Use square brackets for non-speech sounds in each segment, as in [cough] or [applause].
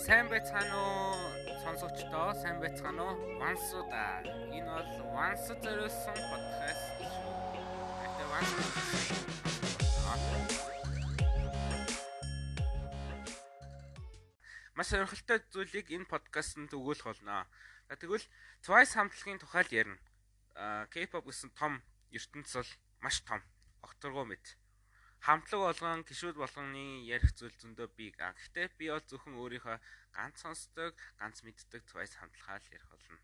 Сайн байцгаана уу сонсогчдоо? Сайн байцгаана уу? Вансуда. Энэ бол Ванс зориулсан подкаст шүү. Гэтэ Ванс Маш сонирхолтой зүйлийг энэ подкастт өгүүлэх болно. Тэгвэл Twice хамтлагийн тухай л ярина. K-pop гэсэн том ертөнц бол маш том. Огторгоо мэд хамтлаг болгон гişүүд болгоны ярих зүйл зөндөө бий. Гэхдээ би бол зөвхөн өөрийнхөө ганц сонсдог, ганц мэддэг Twice хамтлагаа л ярих болно.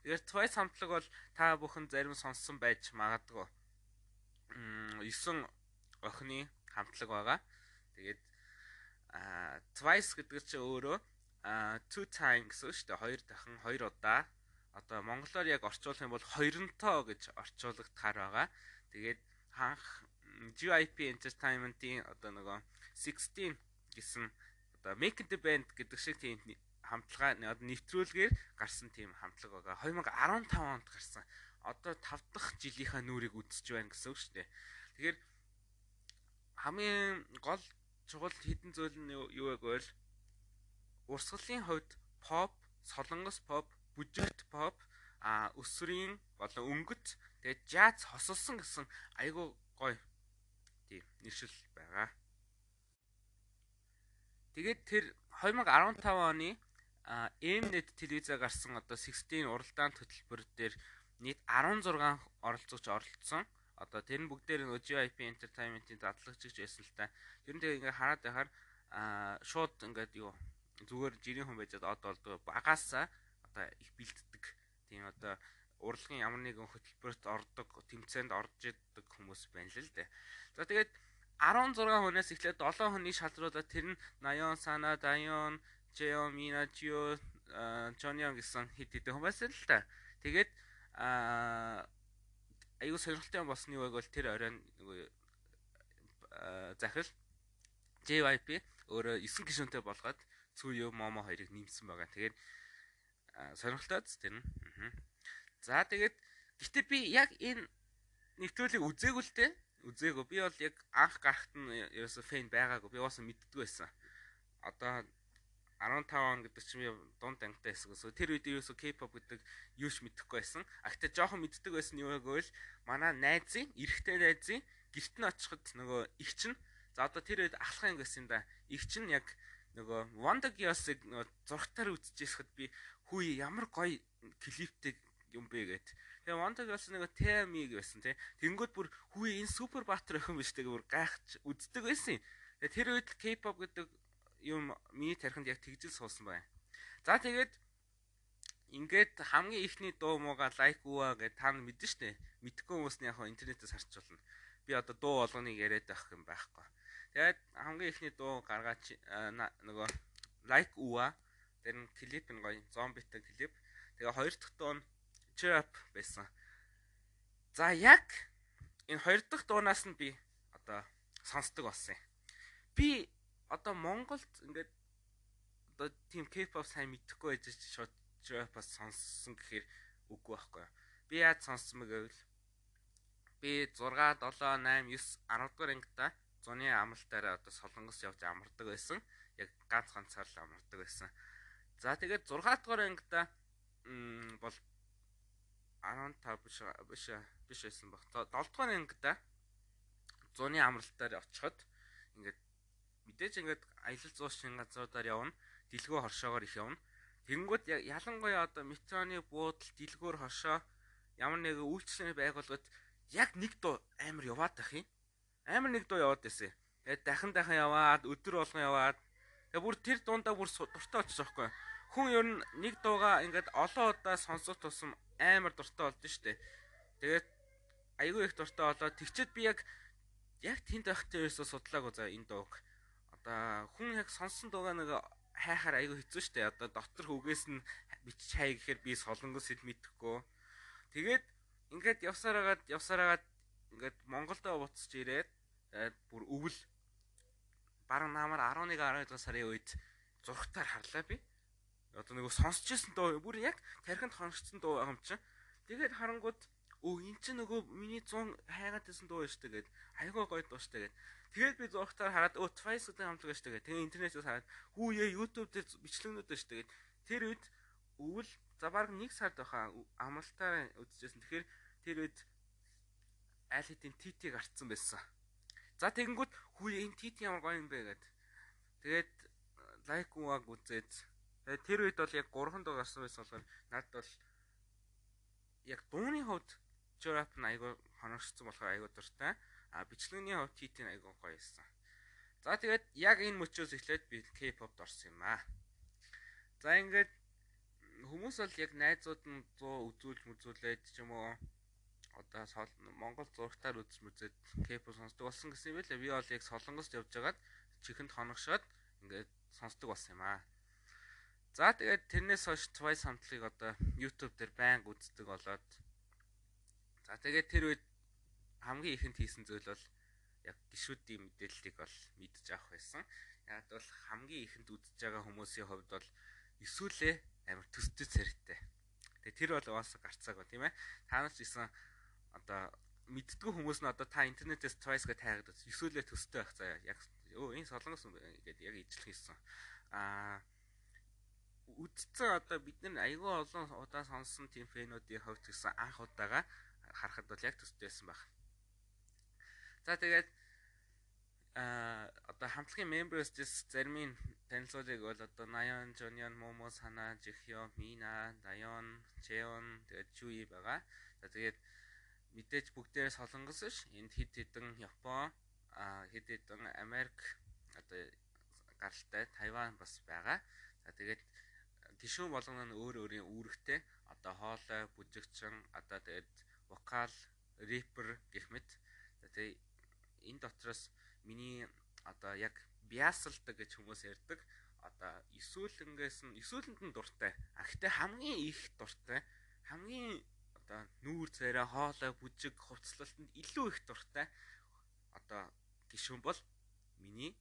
Тэгэхээр Twice хамтлаг бол та бүхэн зарим сонссон байж магадгүй. 9 охины хамтлаг байгаа. Тэгээд Twice гэдэг чинь өөрөө two time гэсэн шүү дээ. Хоёр дахин хоёр удаа одоо монголоор яг орчуулах юм бол хоёронтоо гэж орчуулагдахаар байгаа. Тэгээд ханх GIP Entertainment-ийн одоо нөгөө 16 гэсэн одоо Make the Band гэдэг шиг тийм хамтлага нэвтрүүлгээр гарсан тийм хамтлаг байгаа. 2015 онд гарсан. Одоо 5 дахь жилийнхаа нүрийг үдсэж байна гэсэн үг шүү дээ. Тэгэхээр хамгийн гол чухал хідэн зүйл нь юу вэ гэвэл урсгалын хувьд pop, солонгос pop, бүжигт pop, а өсвөрийн болон өнгөт тэгээд jazz хосолсон гэсэн айгуу гоё тийм нэршил байгаа. Тэгээд тэр 2015 оны Mnet телевизээр гарсан одоо 16 уралдаан хөтөлбөр дээр нийт 16 оролцогч оролцсон. Одоо тэр нь бүгдээр нь GIP Entertainment-ийн дадлагчж байсан л та. Тэр нь тэгээ ингээ хараад байхаар шууд ингээд юу зүгээр жирийн хүн байж од болдог багаасаа одоо их бэлддэг. Тийм одоо урлагийн ямар нэгэн хөтөлбөрт ордог, тэмцээнд орж идэг хүмүүс байна л дээ. За тэгээд 16 хүнээс эхлээд 7 хүний шалруудаа тэр нь Наён, Сана, Дайон, Жеон, Мина, Жио, Жоньон гэсэн хэд хэдэн хүн байсан л та. Тэгээд аа аюу сонирхолтой юу вэ гэвэл тэр оройн захирал JYP өөрөө 9 гишүүнтэй болгоод Цүё Момо хоёрыг нэмсэн байгаа. Тэгээд сонирхолтой зү тэр нь. За тэгээд гэтээ би яг энэ нэвтрүүлгийг үзээгүй л дээ. Үзээгүй. Би бол яг анх гарахт нь ерөөсө фэн байгаагүй. Би уусаа мэддэггүй байсан. Одоо 15 он гэдэг чинь би дунд ангитай байсан гэсэн. Тэр үед ерөөсө K-pop гэдэг юу ч мэдэхгүй байсан. А гэтээ жоохон мэддэг байсан юу гэвэл манай найзын, эрэгтэй найзын гэрт нь очиход нөгөө их чинь за одоо тэр үед ахлах юм гэсэн да. Их чинь яг нөгөө Wonder Gears-ыг зургатаар үзчихсэхэд би хүү ямар гоё клиптэй юм бэ гэд. Тэгээ Wonder Girls нэг TMI гэсэн тий. Тэнгүүд бүр хүү энэ супер баатар охин биш тэгээ бүр гайхаж үздэг байсан юм. Тэр үед K-pop гэдэг юм миний тархинд яг тэгжил суусан байна. За тэгээд ингээд хамгийн ихний дуу мууга лайк үа гэж та нар мэдэн штэ. Мэдхгүй хүмүүс нь яг интернетээс харчулна. Би одоо дуу болгоныг яриад байх юм байхгүй. Тэгээд хамгийн ихний дуу гаргаач нөгөө лайк үа тэр нь клип нь гоё зомбитэй клип. Тэгээ хоёр дахь дуу нь cheer up байсан. За яг энэ хоёр дахь дуунаас нь би одоо сонсдог болсон юм. Би одоо Монголд ингээд одоо тийм K-pop сайн мэдэхгүй байж шууд cheer up-аас сонссон гэхээр үгүй байхгүй. Би яаж сонссон бэ гэвэл би 6 7 8 9 10 дугаар ангита зуны амралтаараа одоо солонгос явж амардаг байсан. Яг ганц ганцаар л амардаг байсан. За тэгээд 6 дугаар ангита бол 15 биш биш биш байсан баг. 7 дугаар ангида зуны амралтаар очиход ингээд мэдээж ингээд аялал зуушин газруудаар явна. Дэлгөө хоршоогоор их явна. Тэнгүүд ялангуяа одоо метроны буудал дэлгүүр хошоо ямар нэг үйлчлэлийн байгууллагад яг нэг дуу амар яваад байх юм. Амар нэг дуу яваад байсан. Тэгээд дахин дахин яваад өдөр болгон яваад тэгээд бүр тэр дундаа бүр дуртай очих жоохгүй. Хүн ер нь нэг дууга ингээд олон удаа сонсох тусам амар дуртай болдсон шүү дээ. Тэгээд айгүй их дуртай болоод тэгчээд би яг яг тэнд байхдаа ерөөсө судлаагүй за энэ дууг. Одоо хүн яг сонсон дуугаа нэг хайхаар айгүй хэцүү шүү дээ. Одоо дотор хөгөөс нь бичиж хай гэхээр би солонгос хэл мэдэхгүй. Тэгээд ингээд явсараагаад явсараагаад ингээд Монголдо буцаж ирээд бүр өвөл бараг намар 11 12 дугаар сарын үед зургатаар харлаа би одоо нөгөө сонсч ирсэн дуу бүр яг тархинд хоногдсон дуу байгаа юм чинь. Тэгээд харангууд өө эн чинь нөгөө миний 100 хайгаад байсан дуу шүү дээ гэд айгаа гоё дуу шүү дээ гэд. Тэгээд би зургатаар хараад өө Twice-ийн хамтлаг шүү дээ гэд. Тэгээд интернетээс хараад хүү яа YouTube дээр бичлэгнүүд шүү дээ гэд. Тэр үед өвөл за баг нэг сард байхаа амралтаар үзчихсэн. Тэгэхээр тэр үед аль хэдийн TT гарцсан байсан. За тэгэнгүүт хүү энэ TT ямар гоё юм бэ? гэд. Тэгээд лайк уаг үзээд тэгээд тэр үед бол яг 3 дуу гарсан байсан болохоор надад бол яг дууны хувьд Joe-rap нь айгүй хоногшсон болохоор айгүй дуртай. А бичлэгний хувьд TT-ийн айгүй гоё байсан. За тэгээд яг энэ мөчөөс эхлээд би K-pop-д орсон юм аа. За ингээд хүмүүс бол яг найзууд нь 100 үзүүлж мүзүүлээд ч юм уу одоо Монгол зургатаар үзэж мүзээд K-pop сонсдог болсон гэсэн юм байлаа. Би бол яг Солонгост явж байгаад чихэнд хоногшоод ингээд сонсдог болсон юм аа. За тэгээд тэрнээс хойш Twice хамтлагийг одоо YouTube дээр байнга үздэг болоод За тэгээд тэр үед хамгийн ихэнд хийсэн зүйл бол яг гişүүдийн мэдээллийг бол мэдж авах байсан. Яг бол хамгийн ихэнд үзэж байгаа хүмүүсийн хувьд бол эсвэлээ амар төстэй царайтай. Тэгээ тэр бол уусаа гарцаагүй тийм ээ. Та нар ч исэн одоо мэддгүү хүмүүс нь одоо та интернетээс Twice-г тайгаад эсвэлээ төстэй байх заяа. Яг өө энэ солонгос юм гэдэг яг ижил хийсэн. Аа үдцэн одоо бид нар айгүй олон удаа сонссон тийм фэнүүдийн хувьд гэсэн анх удаага харахад бол яг төстэй байсан баг. За тэгээд а одоо хамтлагийн members зарим танилцуулыг бол одоо Nayon, Jonion, Momo, Sana, Jihyo, Mina, Dayon, Cheon тэгээд Chui байгаа. За тэгээд мэдээж бүгдээрээ солонгос ш. Энд хэд хэдэн Япон, хэд хэдэн Америк одоо гаралтай Тайван бас байгаа. За тэгээд гişүүн болгоно нь өөр өөрийн үүрэгтэй одоо хоолой, бүжигчин одоо тэгээд вокал, рэпер гэх мэт. Тэгээ энэ дотроос миний одоо яг биасалдаг гэж хүмүүс ярьдаг. Одоо эсүүлэнгээс нь эсүүлэнд нь дуртай. А гэхдээ хамгийн их дуртай хамгийн одоо нүүр царай хоолой бүжиг хувцлалтанд илүү их дуртай одоо гişүн бол миний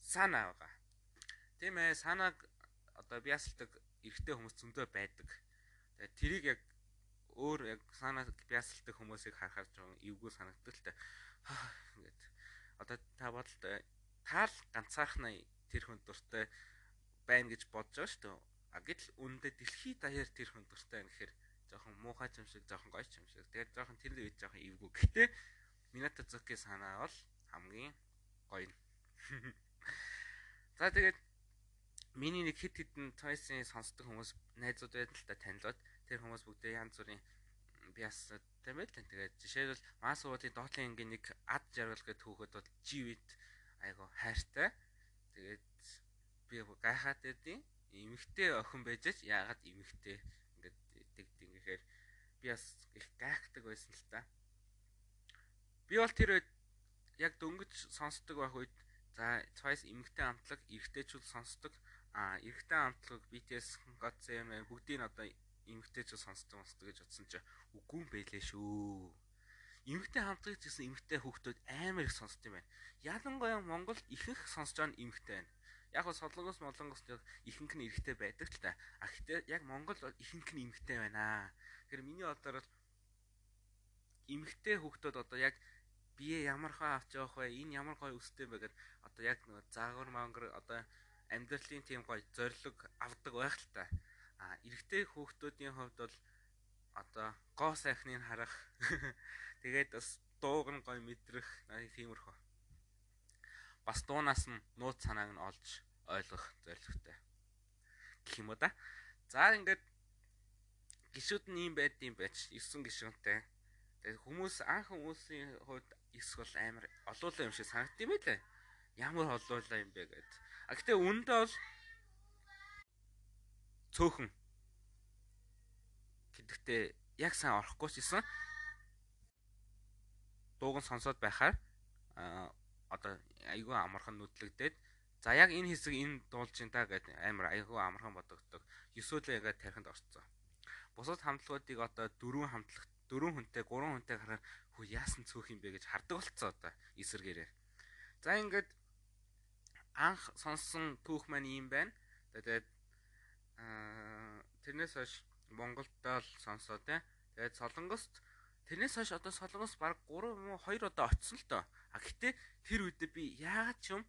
сана байгаа. Тийм ээ санааг одоо биасалдаг эрэгтэй хүмүүс зөндөө байдаг. Тэгээ тэрийг яг өөр яг санаа бясалдаг хүмүүсийг харахаар жоон эвгүй санагддаг л та. Ингээд одоо та бодолтой таал ганцаархнаа тэр хүн дуртай байна гэж бодож байгаа шүү дээ. А гэтэл үүндээ дэлхий даяар тэр хүн дуртай гэхээр жоохон муухай юм шиг, жоохон гоё юм шиг. Тэгээд жоохон тэр үед жоохон эвгүй. Гэтэ Мината Цуки санаа бол хамгийн гоё. [laughs] За тэгээд миний нэг хит хитэн Toys-ийн сонсдог хүмүүс найзууд байдаг л та танилуд тэр хүмүүс бүгдээ янз бүрийн биас тийм ээ тэгээд жишээлбэл мас уудын доотлын ангийн нэг ад жаргал гэдэг түүхэд бол живэт айгу хайртай тэгээд би гайхаад байдیں۔ эмэгтэй охин байж ч яагаад эмэгтэй ингээд тэгд ингэхээр би бас их гайхдаг байсан л та. Би бол тэр яг дөнгөж сонсдог байх үед за Twice эмэгтэй амтлаг эрэгтэйчүүд сонсдог. А эрэгтэй амтлаг BTS, GOT7 бүгдийг одоо эмгтээч сонсдог сонсдог гэж бодсон чи үгүй юм байлээ шүү. Эмгтээ хамтлагч гэсэн эмгтээ хүүхдүүд амар их сонсд юм байна. Ялангуяа Монголд ихэнх сонсож байгаа нь эмгтээ байна. Яг нь солонгос молонгос ихэнх нь эрэгтэй байдаг л та. А гэхдээ яг Монгол бол ихэнх нь эмгтээ байна. Тэгэхээр миний бодоор бол эмгтээ хүүхдүүд одоо яг бие ямар хаа авч явах вэ? Энэ ямар гоё өстэй гэд одоо яг нэг заагвар мангар одоо амьдралын тийм гоё зориг авдаг байх л та. А эрэгтэй хүүхдүүдийн хувьд бол одоо гоо сайхныг харах [laughs] тэгээд бас дууг нь гой мэдрэх тиймэрхүү. Бас дуунаас нь нууц санааг нь олж ойлгох зорилготой. Гэх юм уу да. За ингээд гişүүд нь ийм байд юм байж 9 гişүүнтэй. Тэгээд хүмүүс анх хүмүүсийн хувьд 9 бол амар олоолаа юм шиг санагдсан юм байлаа. Ямар олоолаа юм бэ гэд. А гэтээ үндэ бол цөөхөн гэдэгтээ яг сайн орохгүй ч гэсэн дууг нь сонсоод байхаар одоо айгүй амархан нүдлэгдээд за яг энэ хэсэг энэ дуулж ин та гэдэг амар айгүй амархан бодогддог. Есүүлээ ингээд тархинд орцсон. Бусад хамтлагуудыг одоо дөрвөн хамтлаг дөрвөн хүнтэй гурван хүнтэй харахаар хөө яасан цөөх юм бэ гэж хардаг болцсон одоо эсэргээрээ. За ингээд анх сонссон түүх маань юм байна. Тэгээд тэрнээс хойш Монголд л сонсоо те. Тэгээд Солонгост Тэрнээс хойш одоо солонгос баг 3 юм уу 2 одоо очсон л доо. А гэтээ тэр үедээ би яагаад ч юм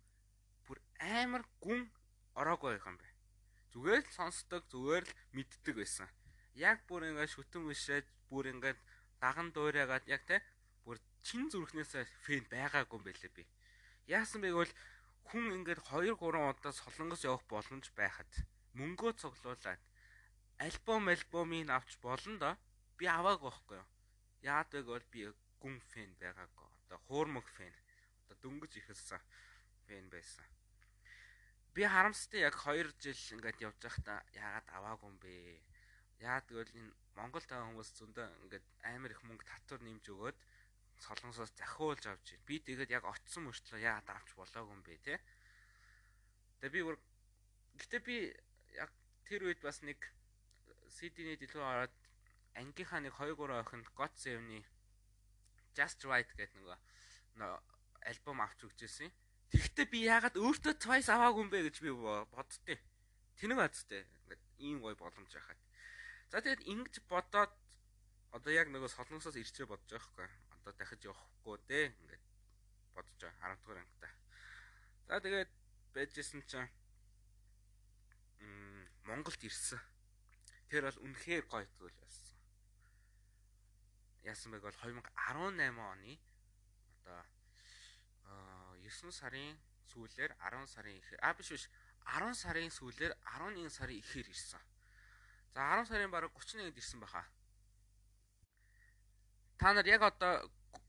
бүр амар гүн ороогүй юм бэ. Зүгээр л сонсдог, зүгээр л мэддэг байсан. Яг бүр ингээд шүтэн бишээд бүр ингээд даган дуурайгаад яг те бүр чин зүрхнээс фэн байгаагүй юм байлээ би. Яасан бэ гэвэл хүн ингээд 2 3 удаа солонгос явах боломж байхад мөнгөө цуглуулад альбом альбомыг авч болно да. Би аваагүй байхгүй юу. Яагаад вэ гэвэл би гүн фэн байгаагүй. Одоо хуурмаг фэн. Одоо дөнгөж ихэлсэн фэн байсан. Би харамстай яг 2 жил ингээд явж байхдаа яагаад аваагүй юм бэ? Яагаад гэвэл энэ Монгол таа хүмүүс зөндөө ингээд амар их мөнгө татвар нэмж өгөөд солонгосоос захиулж авч байна. Би тэгээд яг очсон мөртлөө яагаад авч болоогүй юм бэ те? Тэгээ би гэтээ би яг тэр үед бас нэг CD-ний дэлгүүр ороод ангийнхаа нэг 2 3 охинд God Save-ны Just Right гэдэг нөгөө альбом авч өгч ирсэн. Тэгэхдээ би яагаад өөртөө Twice аваагүй юм бэ гэж би боддتي. Тэнэг азтай. Ингээд ийм гой боломж яхаад. За тэгээд ингэж бодоод одоо яг нөгөө солонгосоос ирчээ бодож байгаа хгүй. Одоо дахиж явахгүй дээ. Ингээд бодож байгаа 10 дугаар ангитай. За тэгээд байжсэн чинь м Монголд ирсэн. Тэр бол үнэхээр гоё зүйл байсан. Яасан байг бол 2018 оны одоо 9 сарын сүүлээр 10 сарын ихэр а биш биш 10 сарын сүүлээр 11 сарын ихэр ирсэн. За 10 сарын бараг 31-нд ирсэн баха. Та нар яг одоо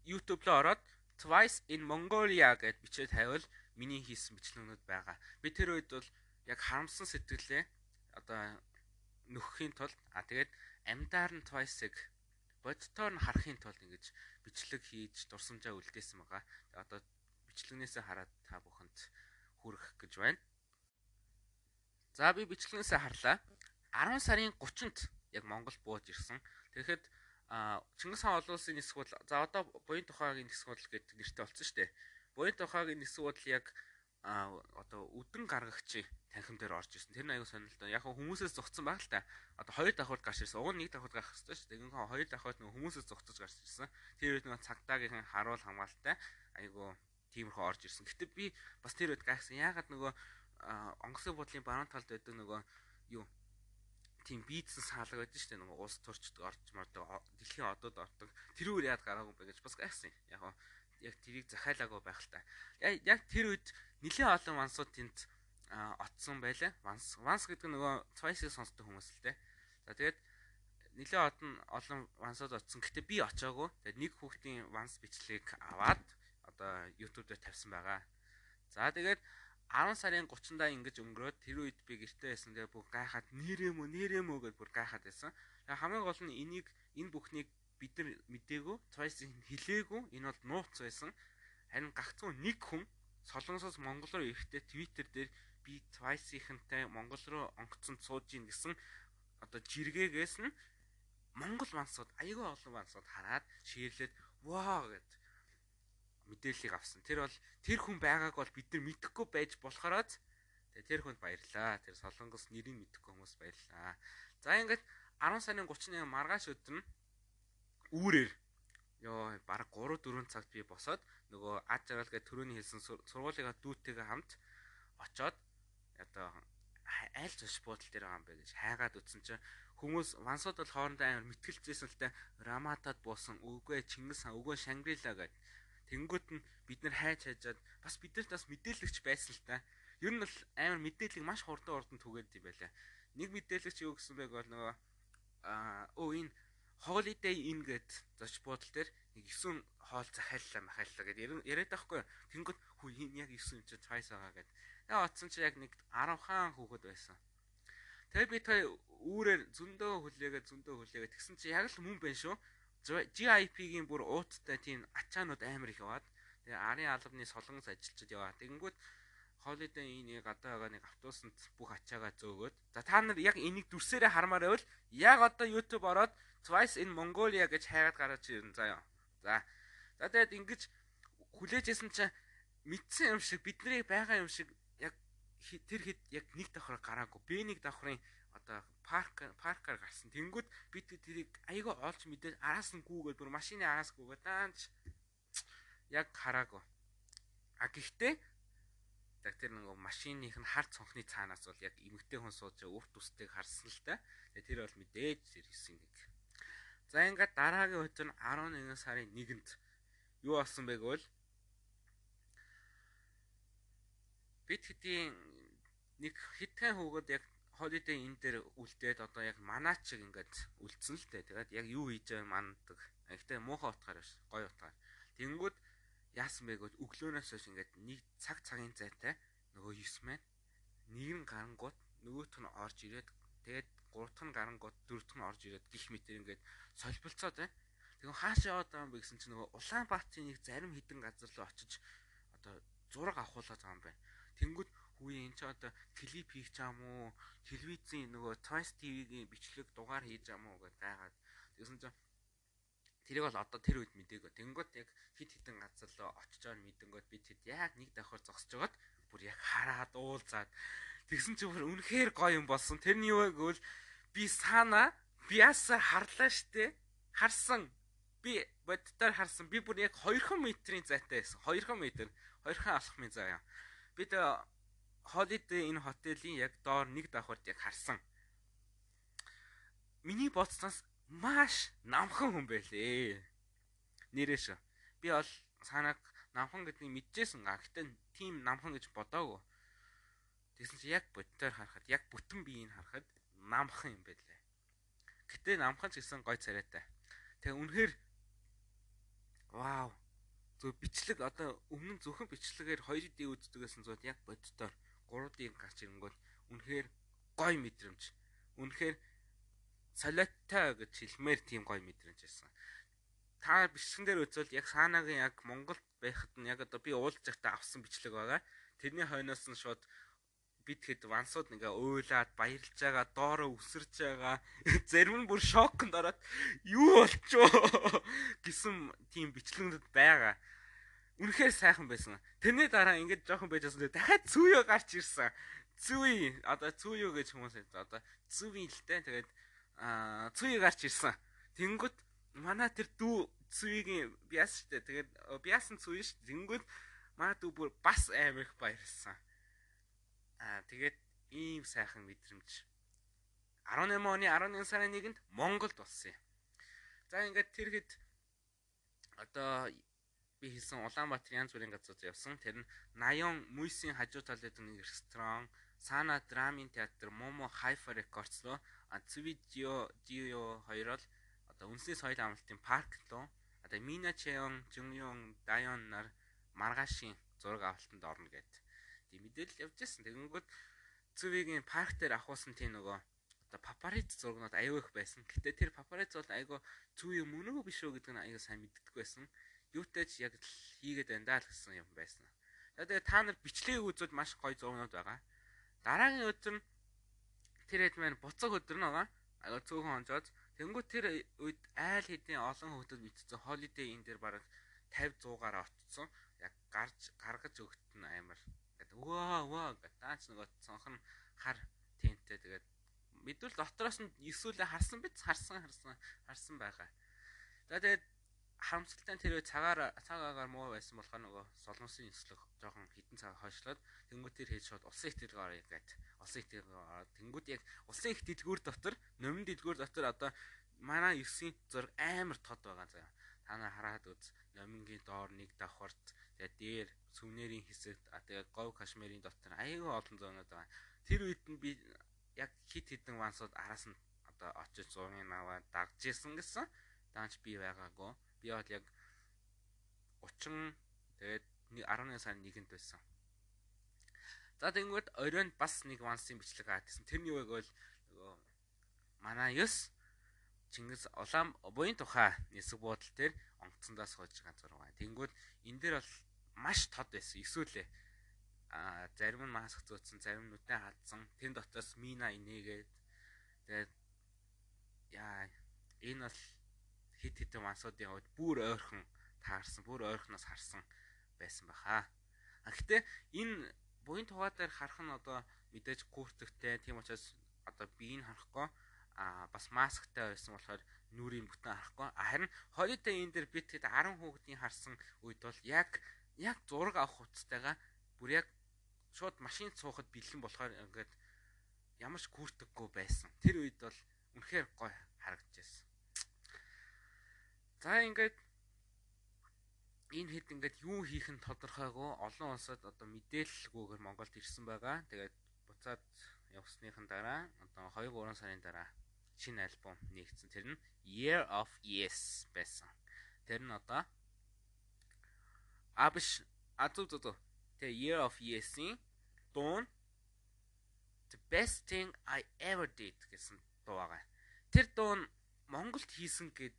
YouTube руу ороод Twice in Mongolia гэд бичээд тавил миний хийсэн бичлэгнүүд байгаа. Би тэр үед бол яг харамсан сэтгэлээ одоо нөхөхийн тулд а тэгээд амьдаар нь Twice-ыг бодтоор нь харахын тулд ингэж бичлэг хийж дурсамжаа үлдээсэн байгаа. Одоо бичлэгнээсээ хараад та бүхэнд хүрэх гэж байна. За би бичлэгнээсээ харлаа. 10 сарын 30-нд яг Монгол бууж ирсэн. Тэгэхэд Чингис хаан олон улсын нисэх бодол за одоо буян тухайгийн нисэх бодол гэдэг нэртэй болсон шүү дээ. Буян тухайгийн нисэх бодол яг одоо үдэн гаргагчийн танхим дээр орж ирсэн. Тэр нь аягүй сонирхолтой. Яг хүмүүсээс зогцсон баг л та. Одоо хоёр давхурд гарч ирсэн. Уг нь нэг давхурд гарах хэрэгтэй шүү. Ингэн хоёр давхурд нөгөө хүмүүсээс зогцож гарч ирсэн. Тэр үед нөгөө цагдаагийн харуул хамгаалалтай аягүй тиймэрхүү орж ирсэн. Гэтэ би бас тэр үед гайхсан. Яагаад нөгөө онгоцны бодлын баруун талд байдаг нөгөө юу тийм бийдсэн саалга байдаг шүү дээ. Нөгөө улс турчд орж мордог дэлхийн одод ордог. Тэрүүгээр яад гараагүй бэ гэж бас гайхсан. Яг яг тэрийг захиалаагүй байх л та. Яг тэр үед нэлээд олон вансууд тэнд отсон байлаа. Ванс ванс гэдэг нөгөө Twice-ийг сонсдог хүмүүс л дээ. За тэгээд нэлээд олон олон вансууд отсон. Гэтэ би очоогүй. Тэгээд нэг хүүхдийн ванс бичлэгийг аваад одоо YouTube дээр тавьсан байгаа. За тэгээд 10 сарын 30-ндаа ингэж өнгөрөөд тэр үед би гэртээ байсан. Тэгээ бүх гайхаад нэрэмөө нэрэмөө гэж бүр гайхаад байсан. Тэгээ хамгийн гол нь энийг энэ бүхнийг бид нар мдээгүй, цайс хилээгүй. Энэ бол нууц байсан. Харин гагцгүй нэг хүн Солонгосоос Монгол руу ирэхдээ Twitter дээр би Twice-ийнхэнтэй Монгол руу онгоцсон сууж ийн гэсэн одоо жиргээгээс нь Монгол мансууд аягүй олон мансууд хараад ширлээд ваа гэд мэдээллийг авсан. Тэр бол тэр хүн байгааг бол бид нар мэдэхгүй байж болохоороо тэгээ тэр хүнд баярлаа. Тэр солонгос нэрийг мэдэхгүй хүмүүс баярлаа. За ингээд 10 сарын 31 маргааш өдөр нь үүрээр ёо баг 3 4 цагт би босоод нөгөө ад жаргал гэх төрөний хэлсэн сургуулийнхаа дүүтэйгээ хамт очоод одоо айл зош буудлын дээр байгаа юм бэ гэж хайгаад үтсэн чинь хүмүүс вансууд бол хоорондоо амар мэтгэлцээсэн л те раматад буусан үгүй Чингис хаан үгүй Шангрила гэдэг Тэнгүүт нь бид нар хайж хайжаад бас бидэрт бас мэдээлэгч байсан л та. Ер нь бол амар мэдээллийг маш хурдан хурдан түгээд юм байлаа. Нэг мэдээлэгч юу гэсэн байг бол нөгөө аа өө энэ holiday inn гэд зоч буудал дээр нэг 9 хоол захиаллаа махаллаа гэд яриад байхгүй. Тэнгүүт хүү энэ яг 9 чи цайс байгаа гэд. Тэгээ оцсон чи яг нэг 10 хаан хүүхэд байсан. Тэгээ би та үүрээр зөндөө хүлээгээ зөндөө хүлээгээ тэгсэн чи яг л мөн байна шүү. GIP-гийн бүр ууттай тийм ачаанууд амар их яваад тэгээ арын албаны солонгос ажилчид яваа. Тэгэнгүүт Holiday Inn-ийг одоо байгаа нэг автобусанд бүх ачаагаа зөөгөөд за та нар яг энийг дүрсээрээ хармаар байвал яг одоо YouTube ороод Twice in Mongolia гэж хайгаад гараад ирнэ заяа. За. За тэгээд ингэж хүлээжсэн чинь мэдсэн юм шиг бидний байгаа юм шиг яг тэр хэд яг нэг давхар гараагүй. Би нэг давхрын одоо парк паркаар гарсан. Тэнгүүд бид тэрийг айгаа олж мэдээд араас нь гүүгээд бүр машины араас гүүгээд даанч яг хараагүй. А гэхдээ яг тэр нэг машиных нь хар цонхны цаанаас бол яг эмгтэй хүн сууж урт үстэг харсан л та. Тэгээ тэр бол мэдээж ирсэн нэг. За ингээд дараагийн үед нь 11 сарын 1-нд юу болсон бэ гэвэл бид хэдийн нэг хитгэн хүүгод яг holiday inn дээр үлдээд одоо яг манаач шиг ингээд үлдсэн л дээ. Тэгээд яг юу хийж байгааг манддаг. Гэхдээ муухай утгаар биш, гоё утгаар. Тэнгүүд яасан бэ гэвэл өглөөнөөс хойш ингээд нэг цаг цагийн зайтай нөгөө 9 маань нэг нь гарангууд нөгөөх нь орж ирээд тэгээд гуравт нь гарангууд дөрөвт нь орж ирээд гих мэтэр ингээд солилцоод байна. Тэгвэл хааш яваад байгаа юм бэ гэсэн чинь нөгөө Улаанбаатарын нэг зарим хідэн газар руу очиж одоо зураг авахуулаад байгаа юм байна. Тэнгүүд Хүү энэ ч одоо клип хийх ч юм уу? Телевизийн нөгөө Twice TV-гийн бичлэг дугаар хийж юм уу гэдээ гайхаад. Тэгсэн чинь тэрийг бол одоо тэр үед мдээгүй. Тэнгүүд яг хит хитэн руу очиж байгаа мэдэнгүүд би тэд яг нэг давхар зогсож байгаад бүр яг хараад уулзаад тэгсэн чинь бүр үнэхээр гоё юм болсон. Тэрний юу вэ гэвэл би сана биасаа харлаа штэ. Харсан. Би боддоор харсан. Би бүр яг 2 метрийн зайтай байсан. 2 метр. 2 алхмын зай юм. Бид Holiday энэ хотелийн яг доор нэг давхарт яг харсан. Миний бодсноос маш намхан хүн байлээ. Нэрээш. Би бол санааг намхан гэдгийг мэдчихсэн. Гэхдээ тийм намхан гэж бодоагүй. Тэгсэн чи яг бодтоор харахад яг бүтэн биеийг харахад намхан юм байлээ. Гэтэ намхан ч гэсэн гой царайтай. Тэгээ үнэхээр вау. Зөв бичлэг одоо өмнө зөвхөн бичлэгээр 2D үздэгсэн зууд яг бодтоор 3D гарч ирэнгүүт үнэхээр гой мэдрэмж. Үнэхээр солиоттой гэж хэлмээр тийм гой мэдрэмж байсан. Та бичлэгэн дээр үзвэл яг саанагийн яг Монголд байхад нь яг одоо би уулж захтаа авсан бичлэг байгаа. Тэрний хойноос нь шууд бид хэд вансууд ингээ уйлаад баярлж байгаа, доороо өсөрж байгаа. [laughs] Зарим нь бүр шокнд ороод юу болчихоо [laughs] гэсэн тийм бичлэгнүүд байгаа. Үнэхээр сайхан байсан. Тэрний дараа ингэж жоохон байжсэн. Дахиад цүүё гарч ирсэн. Цүй одоо цүүё гэж хүмүүс одоо цүвийн л дээ. Тэгээд аа цүй гарч ирсэн. Тэнгүүт манай тэр дүү цүйгийн биас штэ. Тэгээд биасан цүй ш. Тэнгүүт манай дүү бүр бас амар их баярлсан. Аа тэгээд ийм сайхан мэдрэмж 18 оны 11 сарын 1-нд Монголд болсон юм. За ингээд тэр хэд одоо би хэлсэн Улаанбаатар янз бүрийн газрууд явсан. Тэр нь Наян Мүйсийн хажуу талд байдаг нэг ресторан, Сана Драмын театр, Момо Хайфа Рекордс руу Цвидио Дио хоёрол одоо үндэсний соёл амралтын парк руу одоо Мина Чеон, Жунгён, Дайон нар маргаашийн зураг авалтанд орно гэд. Тийм мэдээлэл явж байсан. Тэгэнгүүт Цвигийн парк дээр авахсан тийм нөгөө одоо папариц зургнууд аюу их байсан. Гэтэ тэр папариц бол айгүй зүү юм үнэгүй биш үү гэдэг нь аюу сайн мэддэг байсан юутай ч яг хийгээд байна даа л гэсэн юм байсан. Тэгээд та нар бичлэгийг үзвэл маш гоё зургууд байгаа. Дараагийн өдөр нь тэр хэд маань буцаг өдөр нь байгаа. Ага цөөхөн онжоод тэнгуү тэр үед айл хэдийн олон хүмүүс мэдсэн holiday inn дээр бараг 50 100-аар очсон. Яг гарч гаргаж өгт нь амар. Гэт өвөө өвөө гэт таач нөгөө цонхон хар тенттэй тэгээд мэдвэл дотроос нь эсвэл харсан биз харсан харсан харсан байгаа. За тэгээд харамсалтай нь тэр цагаар цаг агаар муу байсан болохоор нөгөө солонгосын нислэг жоохон хитэн цаг хойшлоод тэнгуут тэр хийж шууд улсын их дэлгүүр орё гэд улсын их дэлгүүр ороод тэнгуут яг улсын их дэлгүүр дотор номин дэлгүүр дотор одоо манай 9-ийн зураг амар тод байгаа заа. Та нар хараад үз. Номингийн доор нэг давхарт тэгээ дээр сүмнэрийн хэсэгт тэгээ говь кашмирийн дотор аягүй олон зөөнүүд байгаа. Тэр үед нь би яг хит хитэн вансууд араас нь одоо очиж зургийг аваад дагж исэн гэсэн. Даанч би байгаагүй би бол яг 30 тэгээд 11 сарын 1-нд байсан. За тэгэнгүүт оройн бас нэг вансын бичлэг хаадсан. Тэрний үг бол нөгөө манай 9 Чингис улаан буян тухай нисэг буудлын дээр онгоцондоос хойж ганцаар байгаа. Тэнгүүд энэ дээр бол маш тод байсан. Эсвэл а зарим нь маск зөөцсөн, зарим нь нүдэн хадсан. Тэн дотоос мина инээгээд тэгээд яа энэ бол хит хитэн мансуудын хувьд бүр ойрхон таарсан, бүр ойрхоноос харсан байсан баха. А гэтээ энэ буян тугаа дээр харах нь одоо мэдээж куртэгтэй тийм учраас одоо биеийг харахгүй а бас масктай байсан болохоор нүрийн бүтэн харахгүй харин холидей энэ дээр би тэгэд 10 хүүхдийн харсан үед бол яг яг зураг авах хуцтайгаа бүр яг шууд машинд суухад бэлэн болохоор ингээд ямар ч гүртэггүй байсан. Тэр үед бол үнэхээр гоё харагдчихсэн. За ингээд энэ хэд ингээд юу хийх нь тодорхойгүй олон улсад одоо мэдээлэлгүйгээр Монголд ирсэн байгаа. Тэгээд буцаад явсныхан дараа одоо 2 3 сарын дараа шинэ альбом нэгдсэн. Тэр нь Year of Yes байсан. Тэр нь одоо а биш а зү зү зү. Тэгээ Year of Yes-ийн дуун The best thing I ever did гэсэн дуу байгаа. Тэр дуун Монголд хийсэн гэд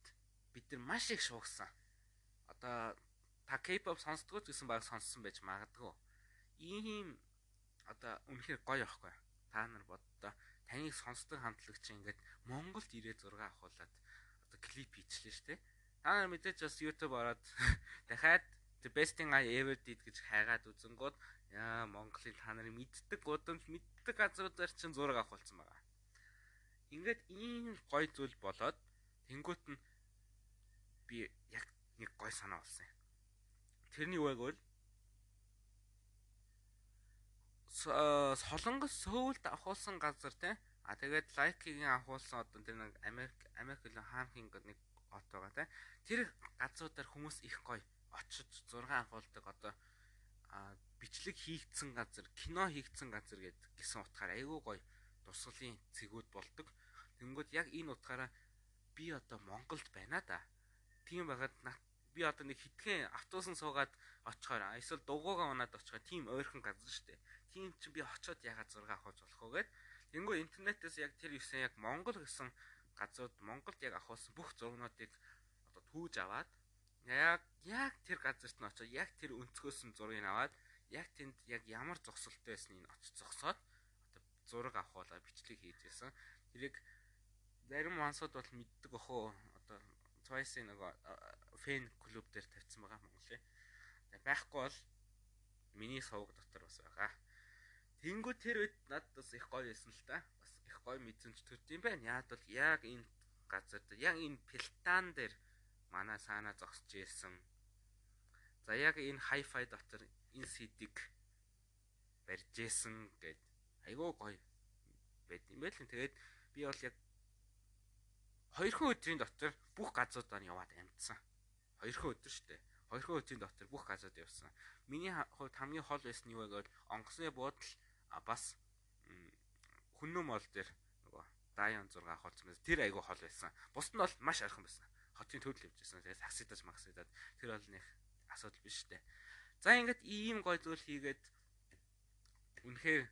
бид нар маш их шуугсан. Одоо та K-pop сонсдгоо гэсэн баг сонссон байж магадгүй. Ийм одоо үнэхээр гоё байхгүй. Та нар боддоо таныг сонсдог хамтлагч ингээд Монголд ирээ зураг авахуулаад одоо клип хийчихлээ шүү дээ. Та нар мэдээж бас YouTube ороод [laughs] дахиад the best thing I ever did гэж хайгаад үзэнгууд яа Монголын та нарын мэддэг гудамж мэддэг газруудаар чинь зураг авахулсан байгаа. Ингээд ийм гоё зүйл болоод тэнгуут нь би яг нэг гоё санаа болсон юм. Тэрний үг бол Солонгос Сөүлд авахулсан газар те. А тэгээд лайкигийн авахулсан одоо тэр нэг Америк Америк хөлөө хаанхын нэг от байгаа те. Тэр газруудаар хүмүүс их гоё очиж зураг авахулдаг одоо бичлэг хийгдсэн газар, кино хийгдсэн газар гэсэн утгаараа айгүй гоё дурсгалын цэгүүд болдог. Тэнгүүд яг энэ утгаараа би одоо Монголд байна да. Тийм байгаад би одоо нэг хитгэн автобусан суугаад очихоор эсвэл дугуугаа унаад очихоор тийм ойрхон газар шүү дээ. Тийм чи би очиод ягаад зураг авах болох вэ гэд. Тэнгүү интернетээс яг тэр юусэн яг Монгол гэсэн газрууд Монголд яг авахсан бүх зургнуудыг одоо түүж аваад яг яг тэр газарт нь очиод яг тэр өнцгөөс нь зургийг аваад яг тэнд яг ямар зогсолтой байсныг очиж зогсоод одоо зураг авахуулаа бичлэг хийж байсан. Тэрийг зарим мансууд бол мэддэг одоо Twice-ийн нөгөө фэн клуб дээр тавьсан байгаа Монголын. Тэгээ байхгүй бол миний сувг дотор бас байгаа. Тэнгүү тэр үед надад бас их гоё байсан л да. Бас их гоё мэдсэнч төрд юм байна. Яад бол яг энэ газар дээр яг энэ пилтан дээр манай саана зогсож ирсэн. За яг энэ хайфай дотор энэ CD-г барьж исэн гэд айгүй гоё байд юм байл. Тэгээд би бол яг хоёрхан өдрийн дотор бүх газруудаар яваад амжсан. Хоёрхан өдөр шүү дээ. Хоёрхан өдрийн дотор бүх газрууд явсан. Миний хувьд хамгийн хол байсан нь юу вэ гэвэл онгоцны буудал бас хүннөө мол дээр нөгөө Dion 6 авахулсан байсан. Тэр айгүй хол байсан. Бусд нь бол маш ойрхон байсан. Хотын төвд явжсэн. Тэгээд саксидаж максидад тэр бол нэг асуудал биш дээ. За ингээд ийм гой зүйл хийгээд үнэхээр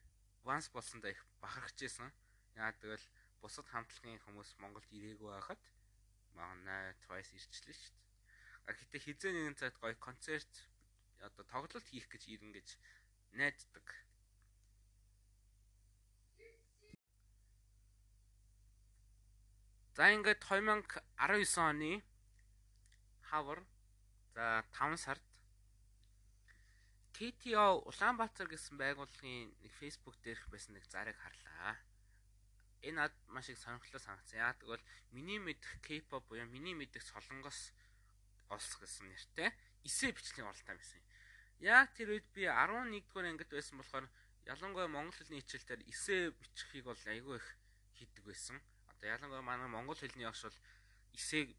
ванс болсондоо их бахархажсэн. Яа тэгвэл бусад хамтлагийн хүмүүс Монголд ирээгүй байхад манай Twice ирчлээ шүү дээ. Гэхдээ хизээ нэгэн цагт гоё концерт одоо тоглолт хийх гэж ирэн гэж найддаг. За ингээд 2019 оны хавар за 5 сард KTO Улаанбаатар гэсэн байгууллагын нэг Facebook дээрх байсан нэг зарыг харлаа энэ над маш их сонирхолтой санагдсан. Яа тэгвэл миний мэдэх K-pop буюу миний мэдэх солонгос олс гэсэн нэртэй эсээ бичлэгийн оролтоо байсан. Яг тэр үед би 11 дугаар ангид байсан болохоор ялангуяа монгол хэлний хичээлээр эсээ бичихийг бол айгүй их хийдэг байсан. Одоо ялангуяа манай монгол хэлний багш бол эсээ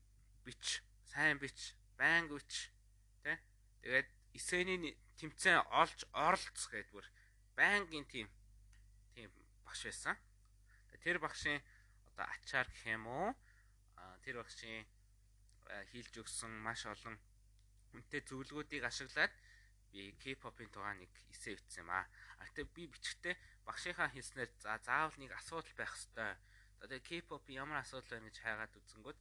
бич, сайн бич, байнг бич тэ. Тэгээд эсээний тэмцээн олж оролцох гэдэг бүр байнгын тим тийм багш байсан тэр багшийн одоо ачаар гэх юм уу тэр багшийн хийлж өгсөн маш олон үнэтэй зөвлөгөүүдийг ашиглаад би K-pop-ын тухай нэг эсэ бичсэн юм аа. А гэтээ би бичгтээ багшийнхаа хэлснээр за заавал нэг асуудал байх хэвээр. Одоо K-pop ямар асуудал байна гэж хайгаад үзэнгүүт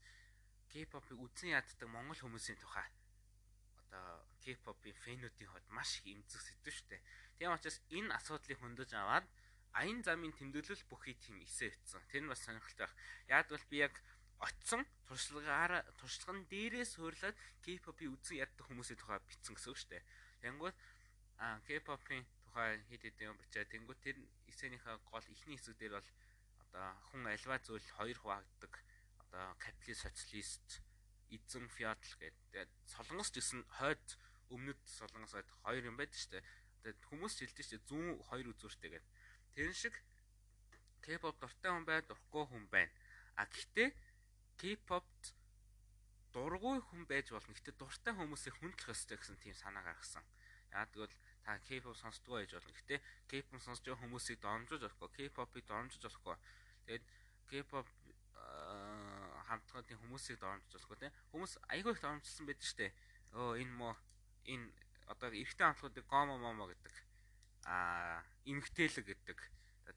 K-pop-ыг үзэн яддаг монгол хүмүүсийн тухай одоо K-pop-ын фэнүүдийн хувьд маш их эмзэг сэдв дээ. Тийм учраас энэ асуудлыг хөндөж аваад аян замын тэмдэглэл бүхий тийм эсэ өгсөн. Тэр нь бас сонирхолтой. Яг бол би яг очсон туршлагаараа туршлаган дээрээс хөөрлөд K-pop-ийн үзэн яддаг хүмүүсийн тухай бичсэн гэсэн үг шүү дээ. Янгууд а K-pop-ийн тухай хэд хэдэн юм бичээ. Тэнгүү тэр эсэнийхээ гол ихний хэсэг дээр бол одоо хүн альва зүйл хоёр хуваагддаг. Одоо капиталист, социалист, эзэн, феодал гэдэг. Солонгос гэсэн хойд өмнөд солонгос хойд хоёр юм байдаг шүү дээ. Тэгээд хүмүүс хэлдэг шүү дээ зүүн хоёр үзүүртэй гэдэг. Тэрэн шиг K-pop дуртай хүн байна, дурхгүй хүн байна. А гэхдээ K-popд дургүй хүн байж болно. Гэхдээ дуртай хүмүүсийг хүндлэх ёстой гэсэн тийм санаа гаргасан. Яа тэгвэл та K-pop сонсдгоо байж болно. Гэхдээ K-pop сонсож байгаа хүмүүсийг дормжуулж болохгүй, K-pop-ыг дормжуулж болохгүй. Тэгээд K-pop хамтлагын хүмүүсийг дормжуулж болохгүй тийм. Хүмүүс айгүй их дормжуулсан байдаг шүү дээ. Өө энэ мó энэ одоо эрэгтэй хамтлагуудыг гомо момо гэдэг. Аа, эмгтээлэг гэдэг.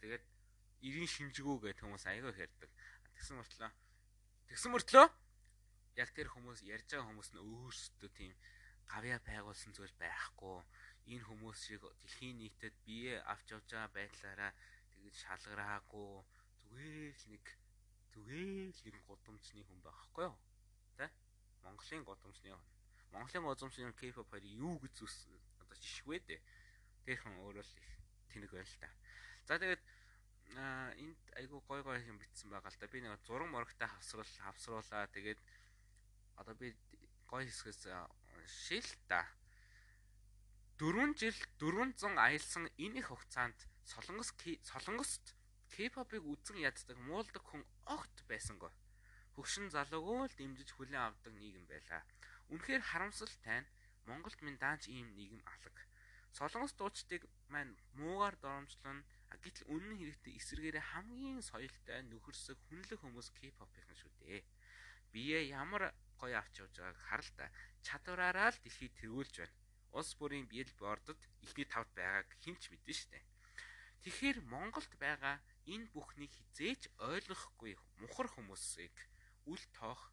Тэгээд 90 шинжгүү гэдэг хүмүүс аягүй хэрдэг. Тэгсэн мөртлөө тэгсэн мөртлөө яг тэр хүмүүс ярьж байгаа хүмүүс нь өөрсдөө тийм гавья байгуулсан зүйл байхгүй. Энэ хүмүүс шиг дэлхийн нийтэд бие авч явж байгаа байдлаараа тэгж шалгараагүй зүгээр л нэг зүгээр л нэг гудамжны хүн байхгүй юу? Тэ? Монголын гудамжны хүн. Монголын гудамжны K-pop хоёрыг юу гэж зүс одоо жишгвэ дээ. Тэрхэн өөрөө л тэнэг байл та. За тэгээд энд айгу гой гой юм битсэн байгаа л да. Би нэг зураг морогтой хавсруул хавсруулаа. Тэгээд одоо би гой хэсгээс шил та. 4 жил 400 аялсан энэ их хугацаанд Солонгос Солонгост K-pop-ыг үзэн яддаг муулдаг хүн огт байсангүй. Хөгшин залуугүй л дэмжиж хүлээн авдаг нийгэм байлаа. Үнэхээр харамсалтай нь Монголд минь даанч ийм нийгэм алга. Солонгос дуучдыг маань муугаар доромжлон Гэтэл үнэн хэрэгтээ эсэргээрээ хамгийн соёлтой нөхөрсөг хүнлэг хүмүүс K-pop-ийнхан шүү дээ. Бие ямар гоё авч явж байгааг хар л та. Чадвараараа л дэлхийд тэргүүлж байна. Улс бүрийн биллбордод ихний тавд байгааг хинч мэдэн штэ. Тэгэхээр Монголд байгаа энэ бүхнийг хизээч ойлгохгүй мухар хүмүүсийг үл тоох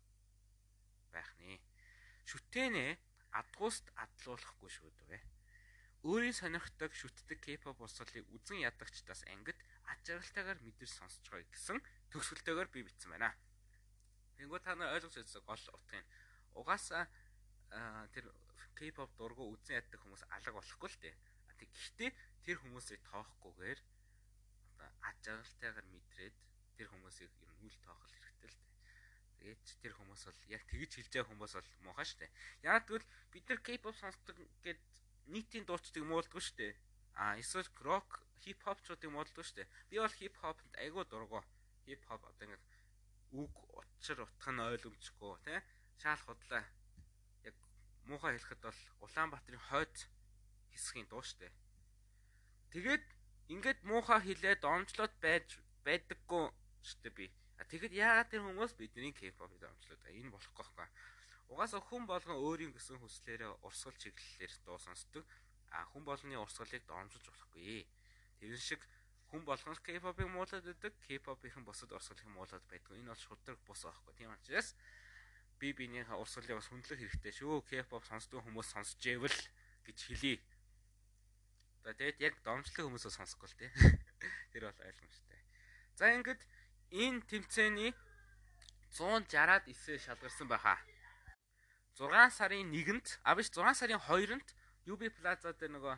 байх нэ. Шүтэнэ адгууст адлуулахгүй шүү дээ. Өөрийн сонирхдаг шүтдэг K-pop урсгалыг үзэн ядагчдаас ангид аж аргалтайгаар мэдэрч сонсож байгаа гэсэн төгсгөлтэйгээр би бичсэн байна. Тэнгүү та нар ойлгож байсан гол утгыг угаасаа тэр K-pop дургу үзэн яддаг хүмүүс алга болохгүй л дээ. Гэхдээ тэр хүмүүсийг тоохгүйгээр одоо аж аргалтайгаар мэдрээд тэр хүмүүсийг ер нь үл тоох хэрэгтэй л дээ. Тэгээд тэр хүмүүс бол яг тэгж хэлж байгаа хүмүүс бол муухай штэ. Яг тэгвэл бид нар K-pop сонсдог гэд нийтийн дуучдыг муулдгүй шүү дээ. А эсвэл рок, хип хопчуудыг муулдгүй шүү дээ. Би бол хип хопт айгүй дургу. Хип хоп одоо ингэ үг учир утга нь ойлгомжгүй тий. Шаал худлаа. Яг муухай хэлэхэд бол Улаанбаатарын хойд хэсгийн дуу шүү дээ. Тэгээд ингээд муухай хэлээд омжлоод байж байдаггүй шүү дээ би. А тэгэд яагаад тэр хүмүүс бидний K-pop-ыг омжлоод энэ болохгүй байхгүй. Угаасаа хүн болгон өөрийн гэсэн хүслээрээ урсгал чиглэлээр дуу сонсдог. А хүн болгоны урсгалыг доромжилж болохгүй. Тэрэн шиг хүн болгон K-pop-ыг муулаад байдаг, K-pop-ийн бусад урсгалыг муулаад байдаг. Энэ бол шудраг бус аахгүй. Тийм учраас би биенийхээ урсгалыг бас хүндлэх хэрэгтэй шүү. K-pop сонсдог хүмүүс сонсож ивэл гэж хэлье. За тэгээд яг домжлог хүмүүсөө сонсохгүй л тий. [laughs] Тэр бол ойлгомжтой. За ингээд энэ тэмцээний 160-аад эсээ шалгарсан байхаа. 6 сарын 1-нд а биш 6 сарын 2-нд UB Plaza дээр нөгөө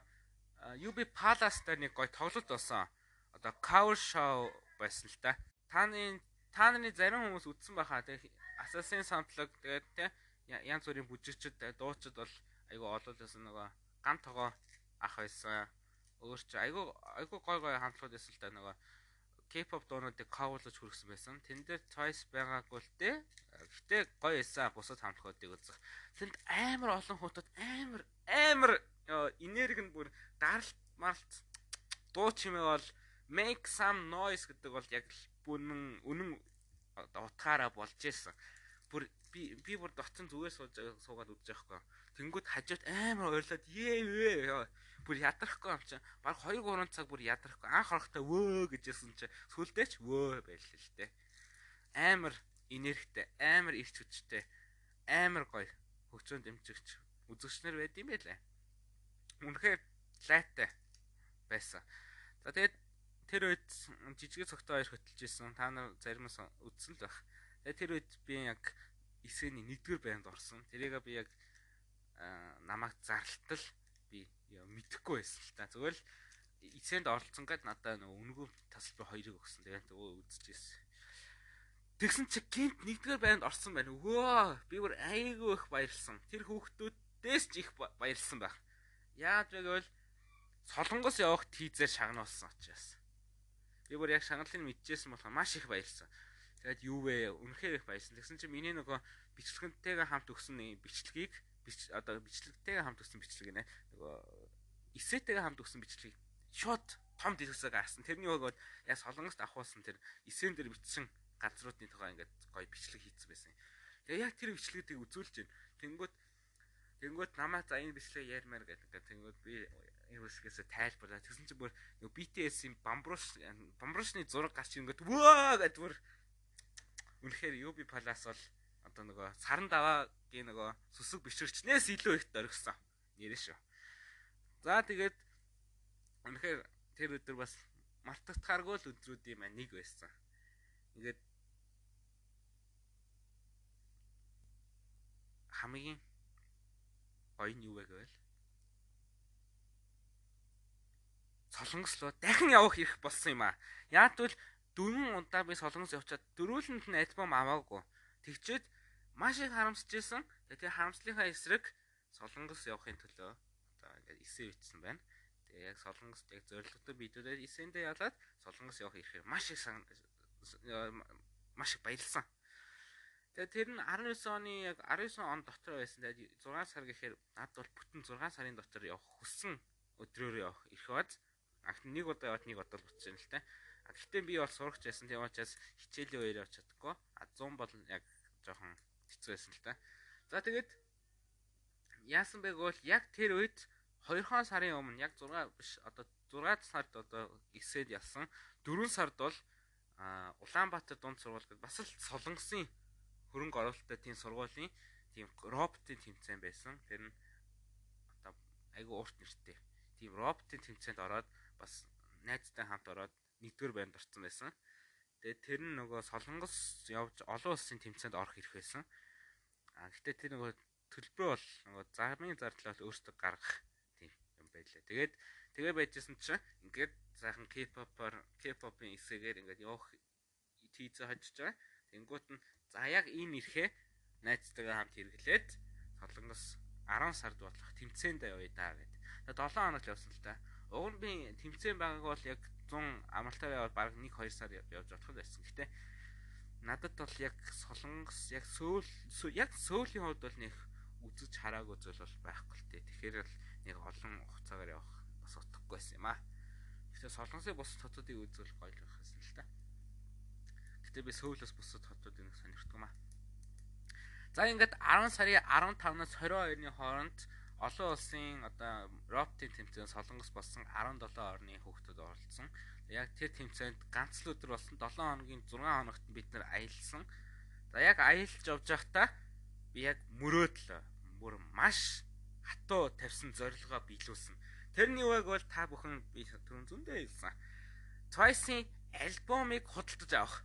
UB Palace дээр нэг гоё тоглолт болсон. Одоо cover show байсан л та. Таны та нарын зарим хүмүүс үзсэн байхаа. Тэгээ Assassin Soundtrack тэгээд те янз бүрийн бүжигчд дуучид бол айгу олоолсон нөгөө ган тогоо ах байсан. Өөр чи айгу айгу гой гой хамтлагууд байсан л та нөгөө K-pop дуунуудыг coverлож хүргэсэн байсан. Тэн дээр choice байгаагүй л дээ. Гэтэ гоё эсаа бусад хамтлагуудыг үзэх. Тэнд амар олон хотод амар амар энерги нь бүр даралт маралт дуу чимээ бол make some noise гэдэг бол яг бүрэн үнэн утгаараа болж исэн. Бүр би би бүр дотсон зүгээр суугаад үзэж байхгүй. Тэнгүүд хажууд амар ойрлоод ээ бүр ядрахгүй юм чинь баг 2 3 цаг бүр ядрахгүй анх орохдоо вөө гэжсэн чинь сүлдээч вөө байлээ л те амар энергитэй амар ирч хүчтэй амар гоё хөгжөөнд дэмжигч үзэгчнэр байд юм байлаа үнэхээр лайтай байсан за тэгээд тэр үед жижиг цогтой хоёр хөтөлж исэн та нар заримаас үзсэн л байх тэгээд тэр үед би яг эсэний нэгдүгээр байнд орсон тэрийг би яг намайг зарлтал би мэдхгүй байсан л та. Зүгээр л эцэнд оролцсон гэд надаа нөгөө өнгөө тасалбар хоёрыг өгсөн. Тэгээд өө үзчихсэн. Тэгсэн чи гинт нэгдүгээр байнд орсон байна. Өвөө би бүр айгүй их баярлсан. Тэр хүүхдүүдээс ч их баярлсан байх. Яаж вэ гэвэл солонгос явах тийзээр шагнуулсан учраас. Би бүр яг шагналыг мэдчихсэн болохоор маш их баярлсан. Тэгээд юу вэ? Үнэхээр их баярлсан. Тэгсэн чи миний нөгөө бичлэгэнтэйгээ хамт өгсөн бичлэгийг одоо бичлэгтэйгээ хамт өгсөн бичлэг нэ. Нөгөө эсэтэйгээ хамт өгсөн бичлэгийг шууд том дэлгэсээ гарсан. Тэрний өгөөд яг солонгост авахулсан тэр эсэн дээр бичсэн газруудын тухай ингээд гоё бичлэг хийцэн байсан. Тэгээ яг тэр бичлэгүүдийг үзүүлж байна. Тэнгүүд тэнгүүд намаа за энэ бичлэг ярмаар гэдэг. Тэнгүүд би энэ үсгээс тайлбарлаа. Тэгсэн чинь бүр нөгөө BTS-ийн бамбруш бамбрушны зураг гарч ингээд вөө гэдэг бүр үнэхээр UB Palace бол одоо нөгөө саран даваагийн нөгөө сүсэг бишрчнээс илүү их дөргсөн. Нэрэ шүү. За тэгээд үнэхээр тэр өдөр бас мартагдахааргүй л өдрүүдийн маань нэг байсан. Ингээд хамгийн гоё нь юу вэ гэвэл солонгос руу дахин явах ирэх болсон юм аа. Яг бол дөрвөн удаа би солонгос явчаад дөрүүлэнд нь альбом аваагүй. Тэгчээд маш их харамсаж исэн. Тэгээ харамслынхаа эсрэг солонгос явахын төлөө одоо ингээд эсээ бичсэн байна. Тэгээ яг солонгост яг зорилготой бидүүдэд эсэндээ ялаад солонгос явах ирэхээр маш их маш их баярлсан. Тэгээ тэр нь 19 оны яг 19 он дотор байсан. Тэгээд 6 сар гэхээр над бол бүтэн 6 сарын дотор явах хүссэн өдрөөр явах ирэх бац. Агт нэг удаа яваад нэг удаа л байна л та. А гэхдээ би бол сурагч байсан. Тийм учраас хичээлийн үеэр явж чадахгүй. А 100 бол яг жоохон хэцүү байсан л та. За тэгээд яасан бэ гэвэл яг тэр үед 2 сарын өмнө яг 6 биш одоо 6 сард одоо ихсэд ялсан. 4 сард бол Улаанбаатар дунд сургууль гэдэг бас л солонгосын хөрөнгө оруулалттай тийм сургуулийн тийм роботын тэмцээн байсан. Тэр нь одоо айгүй урт нэртэй. Тийм роботын тэмцээнд ороод бас найзтай хамт ороод нэгдүгээр байранд орсон байсан. Тэгээд тэр нь нөгөө солонгос явж олон улсын тэмцээнд орох ирэх байсан. А гэхдээ тэр нөгөө төлбөр бол нөгөө замын зардлаа өөртөө гаргах тийм юм байлаа. Тэгээд тэгээ байжсэн чинь ингээд сайхан K-pop-оор K-pop-ын эсэгээр ингээд явах тийзэ хожиж байгаа. Тэнгуут нь За яг энэ нэрхээ найзтайгаа хамт хэрэглээд солонгос 10 сард болох тэмцээнд явъя да гэд. Тэгээ 7 хоног л явсан л та. Уг нь би тэмцээн байгааг бол яг 100 амралтаар яваад баг 1 2 сар явж болох байсан. Гэтэ надад бол яг солонгос яг сөүл яг сөүлийн хувьд бол нэг үзэж хараагүй зүйл бол байхгүй л тээ. Тэгэхээр л нэг олон хугацаагаар явах бас утгагүй байсан юм аа. Гэхдээ солонгосын бус хотуудыг үзвэл гоё л та. Гэтэ би Сөүлөөс бусад хотуудыг нэг сонирхдаг юм аа. За ингээд 10 сарын 15-наас 22-ны хооронд олон улсын одоо роботын тэмцээнд солонгос болсон 17 орны хүүхдүүд оролцсон. Яг тэр тэмцээнд ганц л өдөр болсон 7 хоногийн 6 хоногт бид нэр аялсан. За яг аялж явж байхдаа би яг мөрөөдөл бүр маш хатуу тавьсан зорилгоо биелүүлсэн. Тэрний үг бол та бүхэн би түрүүн зөндөө хэлсэн. Twice-ийн альбомыг худалдаж авах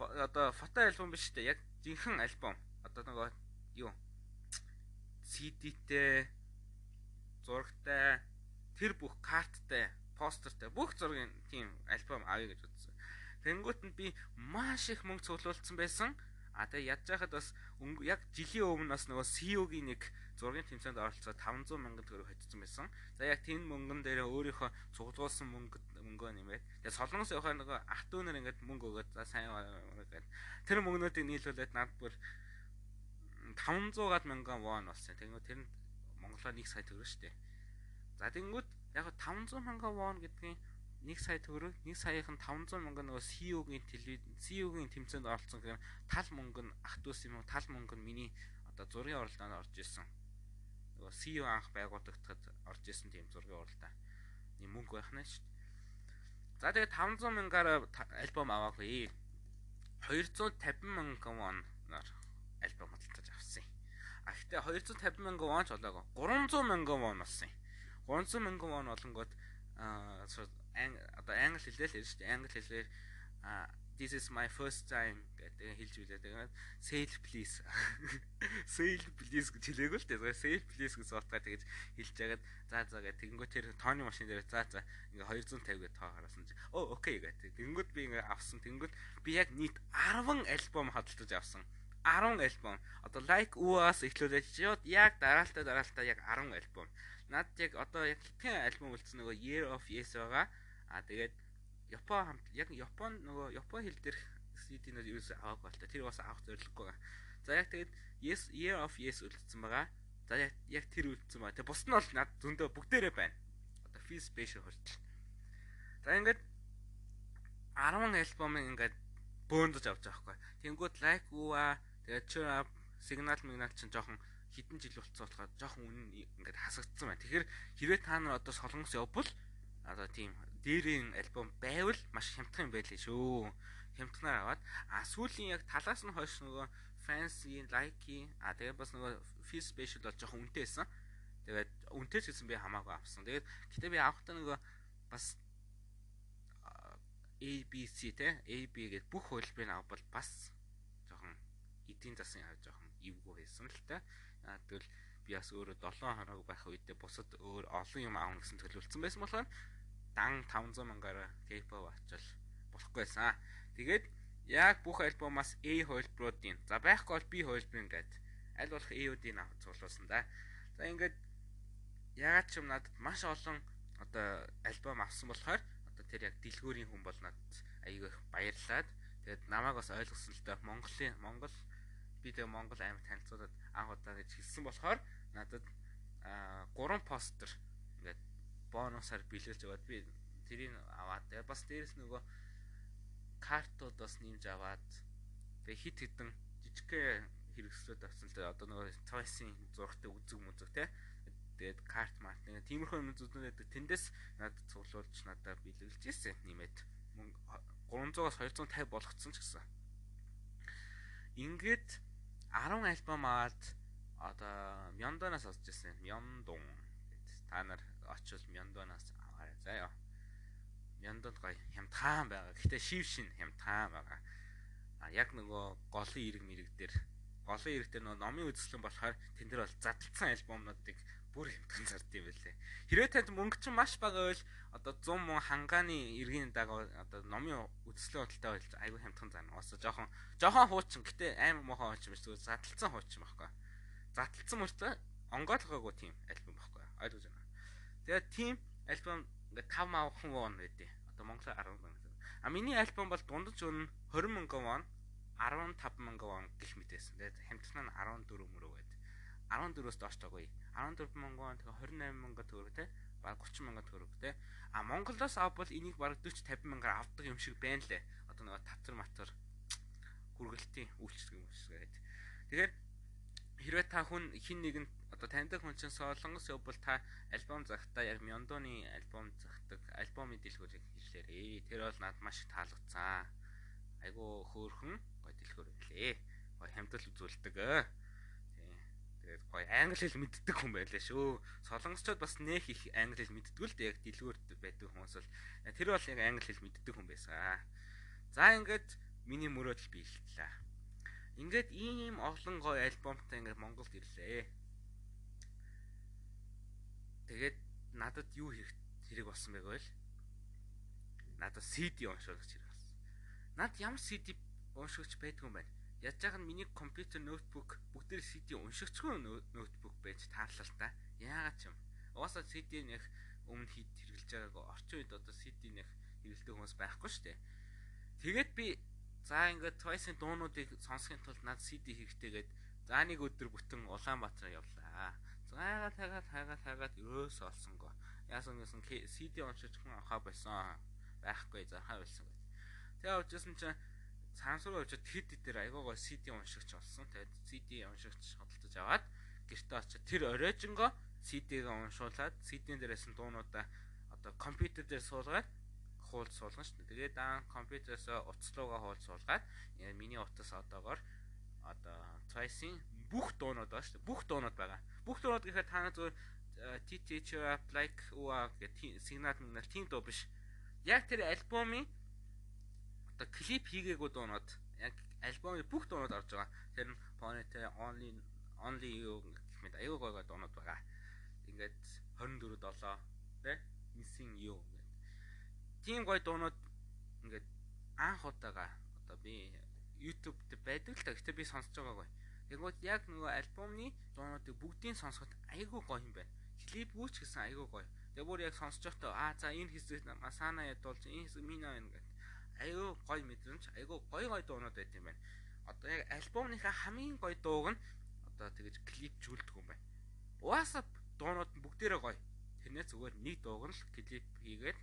одоо фото альбом биш үү? Яг жинхэнэ альбом. Одоо нөгөө юу? CD-тэй, зурагтай, тэр бүх карттай, постертай бүх зургийн тийм альбом авъя гэж бодсон. Тэнгүүт нь би маш их мөнгө цуглуулсан байсан. А тэгээ ядж байхад бас яг жилийн өмнө бас нөгөө CEO-гийн нэг зургийн тэмцээнд оролцоод 500 мянган төгрөг хоцсон байсан. За яг тийм мөнгөн дээр өөрийнхөө цуглуулсан мөнгө мөнгөө нэмээд тэгээ солонгос явахаа нөгөө ах トゥ унаар ингээд мөнгө өгөөд за сайн гэдэг. Тэр мөнгнүүдийг нийлүүлээд над бүр 500-аад мянган вон болсон. Тэгвэл тэр нь Монголоор 1 сая төгрөг шүү дээ. За тэгэнгүүт яг 500 мянган вон гэдгийг 1 сая төгрөг 1 саяын 500 мянган нөгөө CEO-гийн телевиз CEO-гийн тэмцээнд оролцсон гэхээр тал мөнгө нь ах トゥ ус юм уу тал мөнгө нь миний одоо зургийн уралдаанд орж исэн. Нөгөө CEO анх байгуулагдахад орж исэн тийм зургийн уралдаан. Ийм мөнгө байх нь шүү дээ. За тэгээ 500 мянгаар альбом аваагүй. 250 мянган воноор альбом худалдаж авсан. А гэхдээ 250 мянган вон ч болоогүй. 300 мянган вон болсон. 300 мянган вон болонгод аа одоо англи хэлээр л ярьж дээ. Англи хэлээр this is my first time гэдэг хэлж билээ. Тэгээд sale please. [laughs] Sale please гэж хэлээгүү л дээ. Sale please гэж суултгаа тэгэж хэлж яагаад за за гэх тэгэнгөө тэр тооны машин дээр за за ингээ 250 гэ тоо хараасан чи. Оо окей гэх. Тэгэнгүүт би ингээ авсан. Тэгэнгүүт би яг нийт 10 альбом хадгалж авсан. 10 альбом. Одоо like ууаас эхлүүлээд яг дараалтаа дараалтаа яг 10 альбом. Над яг одоо яг хитгэн альбом үлдсэн нөгөө Year of Yes байгаа. Аа тэгээд Япон хамт яг Япон нөгөө Япон хэл дээрх CD-нүүд ерөөсөө авах болтой. Тэр бас авах зорилгогүй байгаа. За яг тэгээд Yes Year of Yes үлдсэн байгаа. За яг яг тэр үлдсэн байгаа. Тэгээ бус нь бол над зөндөө бүгдээрээ байна. Одоо Feel Special хүртэл. За ингээд 10 альбомыг ингээд бөөндөж авч байгаа хгүй. Тэнгүүд Like Ua тэгээд Chura Signal Mignal чинь жоохон хідэн жил болцсон болохоор жоохон үнэн ингээд хасагдсан байна. Тэгэхээр хэрвээ та нар одоо солонгос явбал одоо тийм дээрийн альбом байвал маш хямдхан юм байлээ шүү. Хямдханаар аваад а сүүлийн яг талаас нь хойш нөгөө fancy, like а тэгээ бас нөгөө feel special бол жоохон үнэтэй байсан. Тэгээд үнэтэй ч гэсэн би хамаагүй авсан. Тэгээд гэтээ би авахдаа нөгөө бас ABC те AB гэдэг бүх хөлбөрийг авбал бас жоохон эдийн засгийн хав жоохон эвгүй байсан л та. Тэгвэл би бас өөрөө 7 хоног байх үедээ бусад өөр олон юм аавна гэсэн төлөвлөсөн байсан болохоор дан 500 мянгаар K-pop очил болохгүйсэн. Тэгээд яг бүх альбомоос A хувилбаруудын за байхгүй бол B хувилбарын гээд аль болох A-уудыг авч цуглуулсан да. За ингээд ягаад ч юм надад маш олон одоо альбом авсан болохоор одоо тэр яг дэлгүүрийн хүн бол надад аягүй их баярлаад тэгээд намайг бас ойлгосон л да Монголын Монгол би тэгээ Монгол аймаг танилцуулаад анх удаа гэж хэлсэн болохоор надад а 3 постэр ингээд бонусаар бэлгэлж аваад би тэрийг аваад тэгээ бас дээрэс нөгөө картууд бас нэмж аваад тэгээ хит хитэн жижигхэн хэрэгслүүд авсан л одоо нөгөө цайсын зургтай үзэг мүзэг те тэгээд карт март нэг тиймэрхүү юм зүтнээд тэндээс надад цуглуулж надад бэлгэлж ирсэн нэмээд. 300-аас 250 болгоцсон ч гэсэн. Ингээд 10 альбом аваад одоо Мьондонаас олж ирсэн. Мьондон та нар очил Мьондонаас аваарай заяа. Мьондонд гоё хямдхан байгаа. Гэхдээ шив шин хямдхан байгаа. А яг нөгөө голын эрг мэрэг дээр голын эрг дээр нөгөө номын үзэсгэлэн болохоор тэн дээр бол задлцсан альбомнуудыг бүр хямдхан зард юм байлээ. Хэрвээ танд мөнгө чинь маш бага байвал одоо 100 мөн хангааны эргийн дагав одоо номын үзэсгэлэн худалдаа болж айгүй хямдхан зарна. Ус жоохон жоохон хуучин гэтээ аймаг мохон хуучин биш зүгээр задлцсан хуучин байхгүй. Задлцсан мөртөө онгойлгоогүй тийм альбом байхгүй. Ойлгож байна. Тэгээд тийм альбом ингээ 5 мавхан вон байдیں۔ Одоо Монголоор 10 мянга. А миний альбом бол дундаж өн 20 мянган вон 15 мянган вон гэх мэт байсан. Тэгээд хамтнаа нь 14 мөрөв байд. 14-өөс доош таггүй. 14 мянган тэгээ 28 мянган төгрөг те. Баг 30 мянган төгрөг те. А Монголоос авбал энийг баг 40 50 мянгаар авдаг юм шиг байна лээ. Одоо нөгөө татвар матвар хүргэлтийн үйлчлэг юм шиг гэдэг. Тэгэхээр хэрвээ та хүн хин нэгэн одоо таньдаг хүн чинь солонгос явбал та альбом захтаа яг Мьондоны альбом захдаг альбомын дэлгүүрийг хэллээрээ. Тэр бол надад маш таалагдсан. Айгу хөөхөн гой дэлгүүр байлээ. Гой хамтал үзүүлдэг. Тий. Тэгээд гой англи хэл мэддэг хүн байлаа шүү. Солонгосчууд бас нэх их англи хэл мэддэг л дээ яг дэлгүүрт байдаг хүмүүс бол тэр бол яг англи хэл мэддэг хүн байсан. За ингээд миний мөрөөдөл биелэлээ. Ингээд ийм олон гоё альбомтой ингээд Монголд ирлээ. Тэгээд надад юу хэрэг хэрэг болсон байг вэ? Надад CD уншуулж хэрэг болсон. Над ямар CD уншигч байдгүй юм байна. Яаж яах нь миний компьютер ноутбук бүгдээр CD уншигчгүй ноутбук байж таарлаа л та. Яагаад ч юм. Угаасаа CD нэх өмнө хэд хэрэгжилж байгаагүй орчин үед одоо CD нэх хэрэгэлдэг хүмүүс байхгүй шүү дээ. Тэгээд би За ингээд Twice-ийн дуунуудыг сонсохын тулд над CD хийхтэйгээд за нэг өдөр бүтэн Улаанбаатар явлаа. Заагаад хагаад хагаад хагаад ерөөс олсонго. Яасан гэсэн CD уншиж хүн авахаа байсан. Байхгүй захаа байсан гэж. Тэгээ авчихсан чинь сансруу очиод хэд дээр айгуугаа CD уншигч болсон. Тэгээд CD уншигч хөдөлтөж аваад гэртээ очиод тэр оройжонго CD-гээ уншуулад CD-н дээрээс нь дуунуудаа одоо компьютер дээр суулгаад хуулц суулгана шүү дээ. Тэгээд дан компьютерээс утаслуугаа хуулц суулгаад миний утас одоогоор одоо Twice-ийн бүх дуунууд байна шүү дээ. Бүх дуунууд байгаа. Бүх дуунууд гэхээр та зүгээр TTH like уу гэх сигнал мигнал тийм дуу биш. Яг тэр альбомын одоо клип хийгээгүй дуунууд яг альбомын бүх дуунууд орж байгаа. Тэр нь Ponytail Only Only You гэх мэт аюу гой гой дуунууд байгаа. Ингээд 24 7 тэ Missing You гэдэг. Тийм гой дуунууд ингээд анх удаага одоо би YouTube дээр байдаг л та. Гэтэ би сонсож байгаагүй. Тэгвэл яг нөгөө альбомны дуунуудыг бүгдийг сонсоход айгүй гоё юм байна. Клип үүч гэсэн айгүй гоё. Тэгээ бүр яг сонсож байхдаа аа за энэ хэсэг масана ядуулж энэ хэсэг мина байна гэдэг. Айгүй гоё мэдрэмж, айгүй гоё гоё дуунууд байт юм байна. Одоо яг альбомныхаа хамгийн гоё дууг нь одоо тэгэж клипжүүлдэг юм байна. Угаасаа дуунууд нь бүгдээрээ гоё. Тэрнээ зүгээр нэг дууг нь л клип хийгээд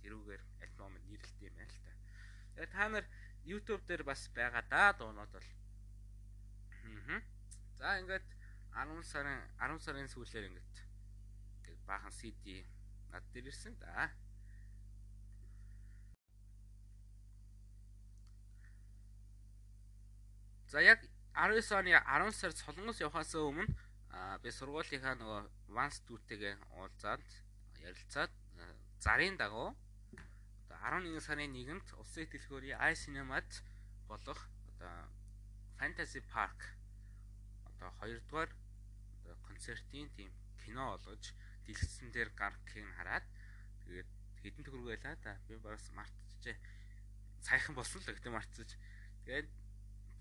тэрүүгээр альбом нь нэрлэлт юм байна л та. Тэгээ та нар YouTube дээр бас байгаа да дуунууд бол. Аа. За ингээд 10 сарын 10 сарын сүүлээр ингээд баахан CD над дээр ирсэн да. За яг 19 оны 10 сард Солонгос явхаас өмнө би сургуулийнхаа нөгөө Vans дүүтэйгээ уулзаад ярилцаад зарын дагуу одоо 11 сарын 1-нд улсын дэлгүүрийн iCinema-д болох одоо Fantasy Park одоо 2 дугаар одоо концертын тийм кино болгож дэлгэцэн дээр гарахыг хараад тэгээд хэдэн төгрөг байлаа да би бас мартчихжээ сайхан болсон л гэдэг мартчих. Тэгээд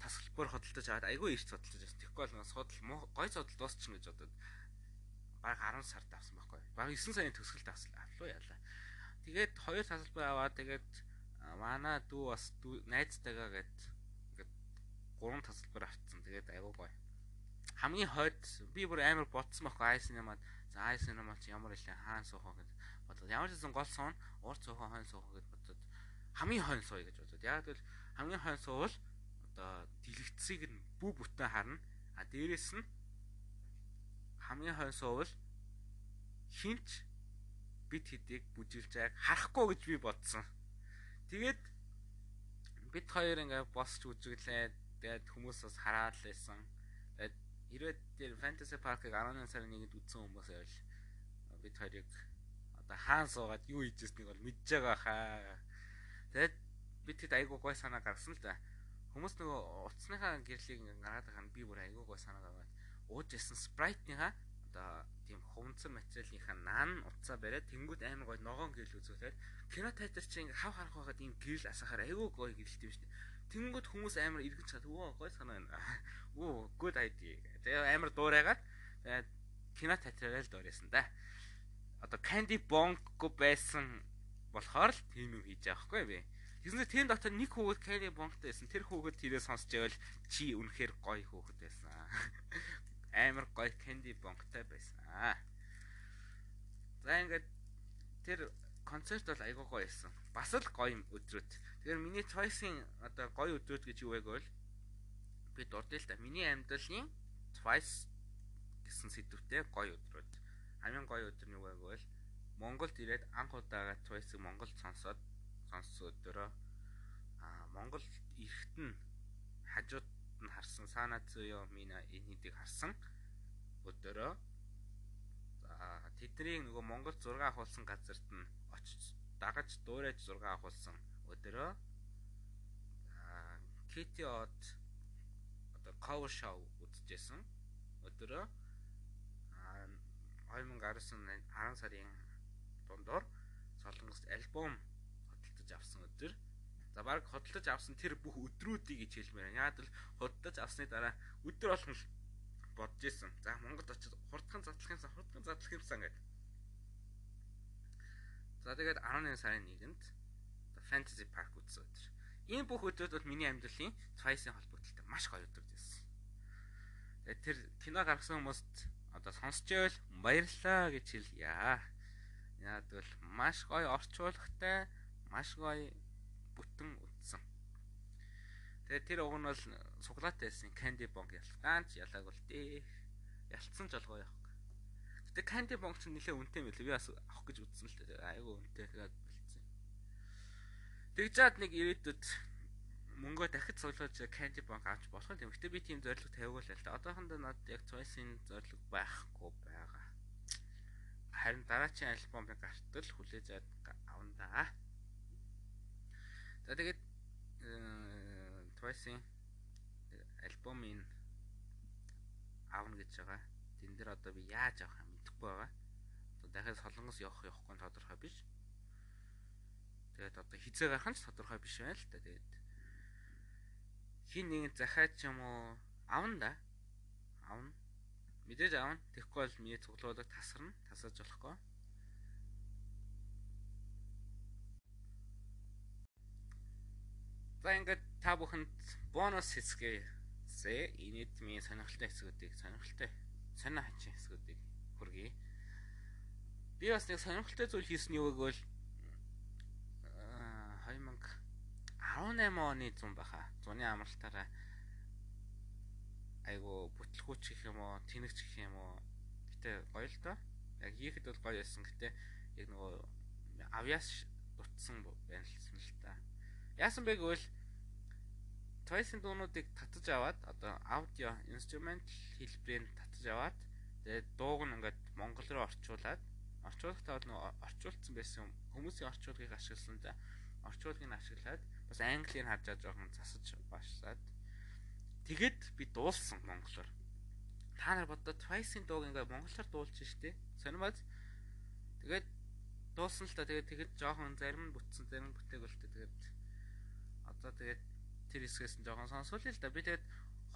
тасгалбар хөдөлтөж аваад айгүй их судалж байсан. Тэгэхгүй бол судал гой судал дуусчихна гэж бодоод баг 10 сард авсан байхгүй. Баг 9 сарын төгсгөлд авсан. Авлуу яалаа. Тэгээд хоёр тасгалбар аваад тэгээд манай дүү бас найзтайгаа гээд гурван тасгалбар авцсан. Тэгээд айгүй гоё. Хамгийн хойд би бүр амар ботсон байхгүй айс нэмаад За айс нэмэл чи ямар илээ хаан суух гэж бодлоо. Ямар ч гэсэн гол суун урт суух хойно суух гэж бодоод хамгийн хойно сууя гэж бодоод. Яг л хамгийн хойно суувал одоо дэлгэцийг нь бүү бүтэн харна. А дээрэс нь хамгийн хойно суувал хинч бит хэдийг бүжилж байгааг харахгүй гэж би бодсон. Тэгээд бит хоёр ингээ босч үзүүлээ. Тэгээд хүмүүс бас хараад л байсан. Тэгээд хэрвээ тэр Fantasy Park-ыг 18 сарын 1-нд үзсэн хүмүүс байвал бид хоёрыг одоо хаан суугаад юу хийжсэнийг бол мэдж байгаа хаа. Тэгээд бид хэд айгуу гой санаа гаргасан л да. Хүмүүс нөгөө утасныхаа гэрлийг гаргаад байгаа нь би бүр айгуу гой санаа гаргаад ууж ясан Sprite-ныхаа одоо тийм хуванцар материалынхаа наан утсаа бариад тэнгууд амар гой ногоон гэрэл үзүүлээд кино театр чи ингээ хав харах байгаад ийм гэрэл асахаар айгуу гой гэрэлт юм шүү дээ. Тэнгууд хүмүүс амар эргэж чад өө гой санаа байна. Оо good idea. Тэгээ амар дуурайгаад тэгээд кино театраар л дуурайсан да. Одоо Candy Bongo байсан болохоор л тийм юм хийж байгаа хгүй би. Тэгснээр тийм дотор нэг хүүхэд Candy Bongo-тай байсан. Тэр хүүхэд тэрээ сонсч байвал чи үнэхээр гоё хүүхэд байсан. [laughs] Амар гоё Candy Bongo-тай байсан. За ингээд тэр концерт бол айгүй гоё байсан. Бас л гоё юм өдрөд. Тэгэхээр миний choice-ийн одоо гоё өдрөд гэж юу вэ гэвэл би дурдъя л да. Миний амьдралын Twice гэсэн сэдвтэй гоё өдрүүд. Хамгийн гоё өдөр нь юу вэ гэвэл Монголд ирээд анх удаага Twice-ыг Монголд сонсоод сонссон өдөрөө аа Монголд ирэхэд нь хажууд нь харсан Сана Цуё Мина энэнийг харсан өдөрөө за тэдний нөгөө Монгол зураг авахулсан газарт нь очиж дагаж дуурайж зураг авахулсан өдөрөө Kitty Odd одоо cover show үзчихсэн. Өдөрөө 2019 10 сарын дундор Солонгост альбом хөдөлтөж авсан өдөр. За баг хөдөлтөж авсан тэр бүх өдрүүдийг гэж хэлмээр. Яг л хөдөлтөж авсны дараа өдөр болгон бодож исэн. За Монгол очиж хурдхан задлах юмсан, хурдхан задлах юмсан гэдэг. За тэгээд 11 сарын 1-нд Fantasy Park үзсэн өдөр. Энэ бүх өдрүүд бол миний амьдралын Twice-ийн холбогдлолтой маш гоё өдөр байсан. Тэгээд тэр кино гаргасан хүмүүст одоо сонсч байвал баярлалаа гэж хэлье. Яг бол маш гоё орчуулагтай, маш гоё бүтэн үтсэн. Тэгээд тэр уг нь бол суглаатай байсан Candy Bong ялтгаанч ялааг бол дээ. Ялцсан ч олгоо явах. Гэтэ Candy Bong ч нэлээ үнэтэй билээ. Би бас авах гэж үзсэн л дээ. Айгу үнэтэй. Тэгээд Тэгжээд нэг ирээдүйд мөнгөө дахиж цуглуулж Candy Bank авч болох юм. Гэтэ би тийм зорилго тавиул л да. Одоохондоо надад яг Choice-ийн зорилго байхгүй байгаа. Харин дараачийн альбомыг гартал хүлээж авна да. За тэгээд Twice-ийн альбомын аавна гэж байгаа. Тэн дээр одоо би яаж авах юм мэдэхгүй байгаа. Одоо дахиад солонгос явах явахгүй тодорхой биш. Тэгээд одоо хизээ гарах нь ч тодорхой биш байна л да. Тэгээд хин нэг захиач юм уу авна да. Авна. Мэдээж авна. Тэгэхгүй бол миний цуглуулаг тасарна. Тасаж болохгүй. За ингээд та бүхэнд бонус хэсгээ зэ инэдмийн сонирхолтой хэсгүүдийг сонирхолтой сонио хачин хэсгүүдийг хүргэе. Би бас нэг сонирхолтой зүйл хийсэн юу гэвэл 2018 оны 100 баха. Зуны амралтаараа айгу бүтлгүүч гэх юм уу, тэнэгч гэх юм уу. Гэтэ гоё л доо. Яг хийхэд бол гоё байсан. Гэтэ яг нөгөө авьяас дутсан байна л та. Яасан бэ гэвэл Twice-ын дуунуудыг татаж аваад одоо аудио инструмент хэлбэрээр татаж аваад тэгээд дууг нь ингээд монгол руу орчуулад орчуулгатаа бол нөгөө орчуулсан байсан хүмүүсийн орчуулгыг ашигласан да орчуулгыг ашиглаад бас английн харж байгаа жоохон засаж баашсаад тэгэд би дуулсан монголоор та нар боддоо Twice-ийн дууг ингээд монголоор дуулж штэ сонимаз тэгээд дуулсан л та тэгээд тэгэд жоохон зарим нь бүтсэн зарим бүтээгэлтэй тэгээд одоо тэгээд тэр хэсгээс нь жоохон сонсвол л да. Би тэгээд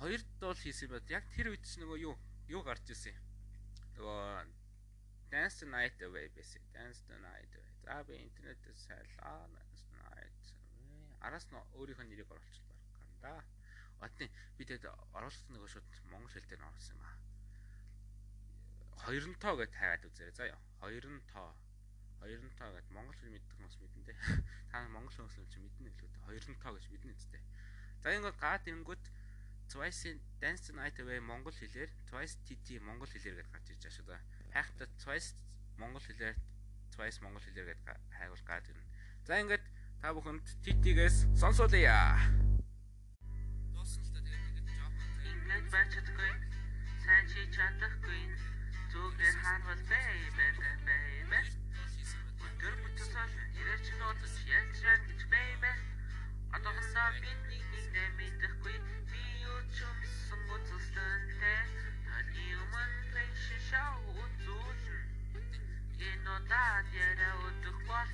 хоёр дуул хийсэн байд. Яг тэр үед ч нөгөө юу юу гарч ирсэн юм. Нөгөө Dance the Night Away байсан. Dance the Night Away. За би интернетээс сайлаа. Dance the Night. Араас нь өөрийнх нь нэрийг оруулчихлаа гана да. Отны би тэгээд оруулсан нөгөө шууд монгол хэл дээр оруулсан юм аа. Хоёрнтоо гэж тавиад үзээрэй. За яа. Хоёрнтоо. Хоёрнтоо гэд монгол хэл мэддэг хүмүүс мэдэн дээ. [laughs] Та монгол хүмүүс ч мэднэ л үү. Хоёрнтоо гэж мэднэ үстэй. За ингээд гаад ирэнгүүт Twice-ийн Dance Night Away монгол хэлээр Twice TT монгол хэлээр гэж гарч ирж байгаа шүү дээ. Хайхтаа Twice монгол хэлээр Twice монгол хэлээр гэж хайгуул гаад ирнэ. За ингээд та бүхэнд TT-гээс сонсуулъя. Дуусан л та тэгээд ингээд жоохон ингээд байж чадахгүй. Сайн чи чадахгүй. Зүгээр хаанвал бэй бэй бэй бэй. Тэр бүтсэл ирээч нууц шан гэж бэй бэй. Одоосаа бидний Нэ мэдэхгүй би юу ч юмсан үзүүлэнтэй таны өмнө пэшин шоу үзүүлэн. Гинодад яра өдөх бол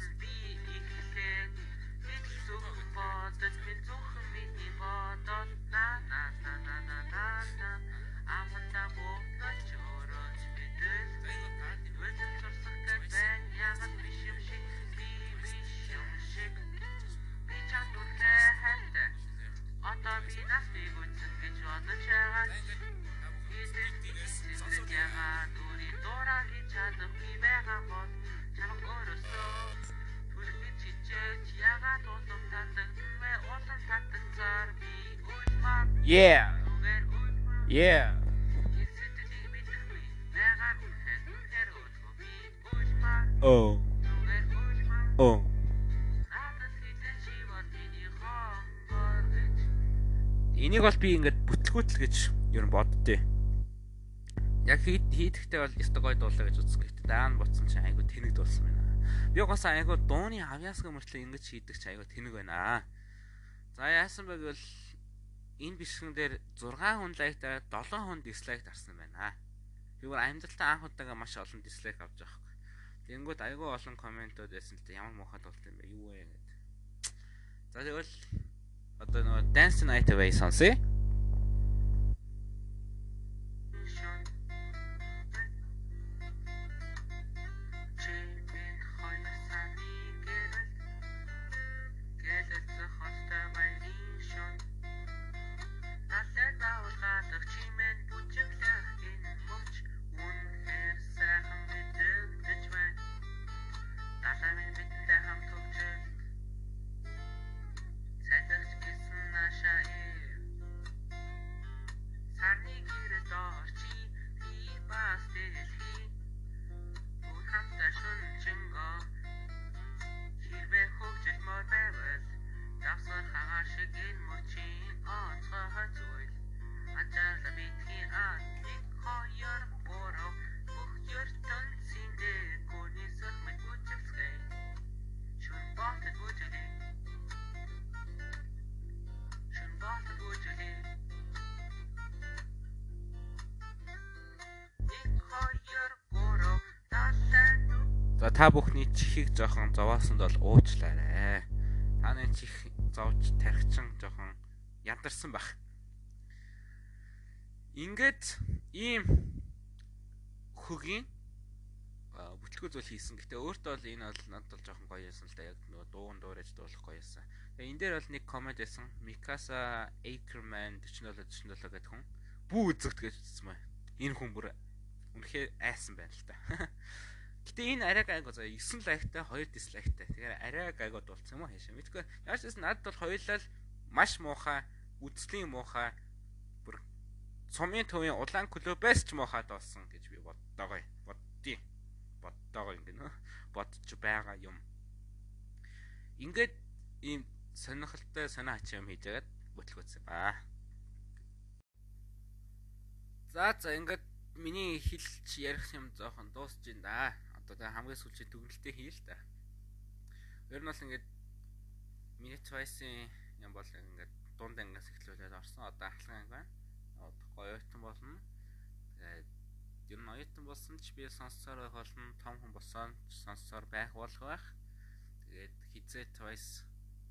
Yeah. Yeah. Oh. Oh. Энийг бол би ингээд бүтлгүүтэл гэж ер нь боддتي. Яг хийдэхдээ бол ёстой гой дуулаа гэж үзсэн. Гэхдээ дараа нь буцсан чинь айгу тэнэг дуулсан байна. Би гоо айгу дууны авьяасга мөртлөө ингэж хийдэг чи айгу тэнэг байна. За яасан бэ гэвэл энэ бишгэн дээр 6 хүн лайктаа 7 хүн дислайк дарсан байна. Би бүр амьдралтаа анх удаага маш олон дислайк авч байгаа хгүй. Тэнгүүд айгүй олон комментууд байсан л ямар муухай дуулт юм бэ? Юу вэ гэдэг. За тэгвэл Одоо нөгөө Dance Night Away сонсъё. Та бүхний чихийг жоохон зовоосонд бол уучлаарай. Таны чих зовж тархичин жоохон ядарсан баг. Ингээд ийм хөгийн бүтлгүү зүйл хийсэн. Гэтэ өөртөө бол энэ бол надад бол жоохон гоё байсан л да. Яг нөгөө дууган дуурайж дуулах гоё байсан. Тэгээ энэ дээр бол нэг комент байсан. Mikasa Ackerman 47 47 гэдэг хүн бүү үзэгт гэж хэлсэн мэй. Энэ хүн бүр үнэхээр айсан байна л та. [laughs] Гэтэ энэ арай гайг заа 9 лайктай 2 дислайктай. Тэгэхээр арай гайгод болцсон юм уу хаашаа. Мэдгүй. Яаж ч надад бол хоёулаа маш муухай, үзлийн муухай бүр сумын төвийн улаан клубээс ч муухай доосон гэж би боддогоо. Боддیں۔ Боддогоо ингэ нөө бодож байгаа юм. Ингээд ийм сонирхолтой санаа ачаа юм хийж агаад бүтлгүүцсэн ба. За за ингээд миний хэлж ярих юм зоохон дуусж байна. Одоо хамгийн сүүлчийн дүгнэлтээ хий л та. Ер нь бол ингээд миний Twice-ийн юм бол ингээд дунд ангиас эхлүүлээд орсон. Одоо ахлах анги байна. Одоо гоё ойтон болно. Тэгээд ер нь ойтон болсон ч би сонсоор байх болно. Том хүн болсон ч сонсоор байх болох байх. Тэгээд хизээ Twice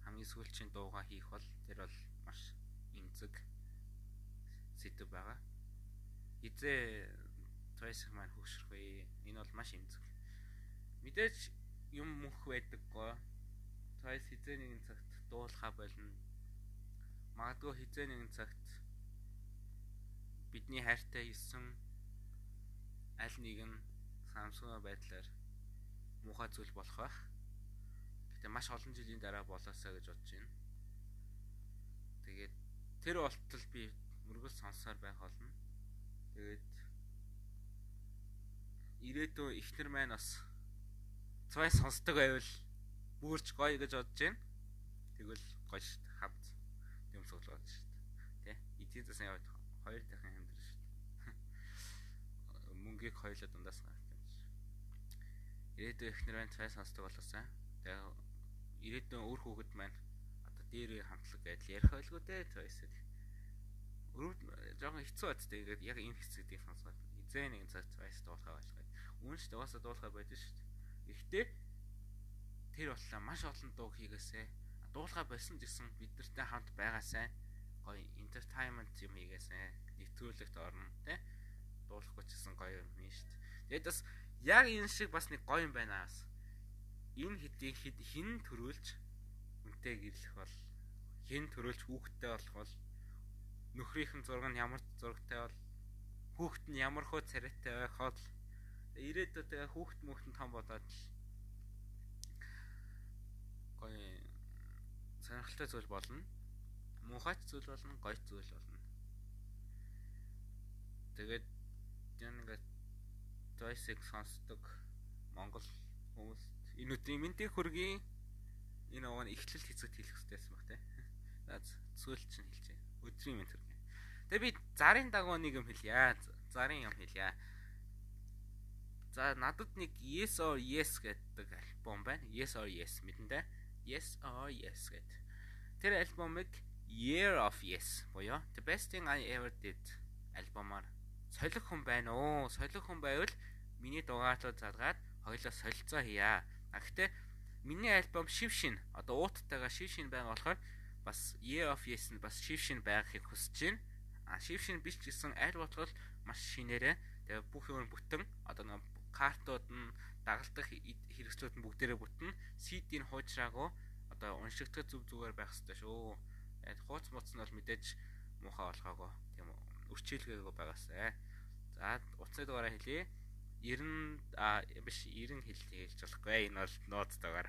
хамгийн сүүлчийн дуугаа хийх бол тэр бол маш имзэг сэдв байгаа хизээ Тойс маань хөшөрхөө. Энэ бол маш имзэг. Мэдээж юм мөнх байдаггүй. Тойс хизээ нэгэн цагт дуулахаа болно. Магадгүй хизээ нэгэн цагт бидний хайртай хийсэн аль нэгэн Samsung байдлаар муухай зүйл болох байх. Гэтэ маш олон жилийн дараа болоосаа гэж бодож байна. Тэгээд тэр болтол би мөргөл сонсоор байх болно. Тэгээд ирээдүйн ихнэр маань бас цай сонсдог байвал бүрч гоё гэж бодож байна. Тэгвэл гоё шүү дээ. Хавц юм суглаад шүү дээ. Тэ? Эцэг засаа яваад хоёр дахин амьдрал шүү дээ. Мөнгийг хоёлоо дундаас гарах юм шиг. Ирээдүйн ихнэр маань цай сонсдог болоосаа. Тэгээ ирээдүйн өөр хүүхэд маань одоо дээрээ хамтлаг гэдэл ярих байлгүй дээ. Цайсэл Өрөв жоохон хэцүү бат тэгээд яг энэ хэсгийг сонсоод эзэн нэг цаг цайс дуулахаа башлаа. Үүн ч угаасаа дуулахаа байдаг шүү дээ. Гэхдээ тэр боллоо маш олон дуу хийгээсэ. Дуулахаа болсон гэсэн бидэртэй хамт байгаасай. Гоё entertainment юм хийгээсэ. Нэвтрүүлэгт орно тий. Дуулахгүй ч гэсэн гоё юм шүү дээ. Тэгээд бас яг энэ шиг бас нэг гоё юм байна аас. Энэ хэдийг хин төрүүлж үнтэй гэрлэх бол хин төрүүлж хүүхдтэй болох бол нөхрийнхэн зураг нь ямар зурагтай бол хүүхэд нь ямар хөө царайтай байх хол ирээдүйд тэгээ хүүхэд мөхтөн том болоод л гоё сонирхолтой зүйл болно. Муухайч зүйл болно, гоё зүйл болно. Тэгээд яг ингээд Toys-ыг сонсдог Монгол хүмүүст энэ үеийн мэдээ хөргийн энэ овоо ихлэл хэцүүт хэлэх хэрэгтэйсэн баг те. [laughs] За зүйл чинь хэлж Өдрийн мэд төргий. Тэгээ би зарын дагуу нэг юм хэлье. Зарын юм хэлье. За надад нэг Yes or Yes гэдэг альбом байна. Yes or Yes мэдэндээ. Yes or Yes гэдэг. Тэр альбомыг Year of Yes буюу The Best Thing I Ever Did альбомоор солих хүн байна уу? Солих хүн байвал миний дугаарлууд залгаад хоёлоо солилцоо хийя. А гэхдээ миний альбом шив шин одоо ууттайгаа шив шин байгаа болохоор бас Year of Yes нь бас шив шин байхыг хүсэж байна. А шив шин биш гэсэн аль болох маш шинээрээ тэгээ бүх юм бүтэн одоо нэг картууд нь дагалдах хэрэгслүүд нь бүгдээрээ бүтэн CD-ийн хуучраагүй одоо уншигдах зүг зүгээр байх хэрэгтэй шүү. Хууц моц нь бол мэдээж муухай болгоогүй тийм. Өрчөөлгээгүй байгаасай. За утасны дугаараа хэлье. 90 а биш 90 хэл хэлж болохгүй. Энэ бол нууц дугаар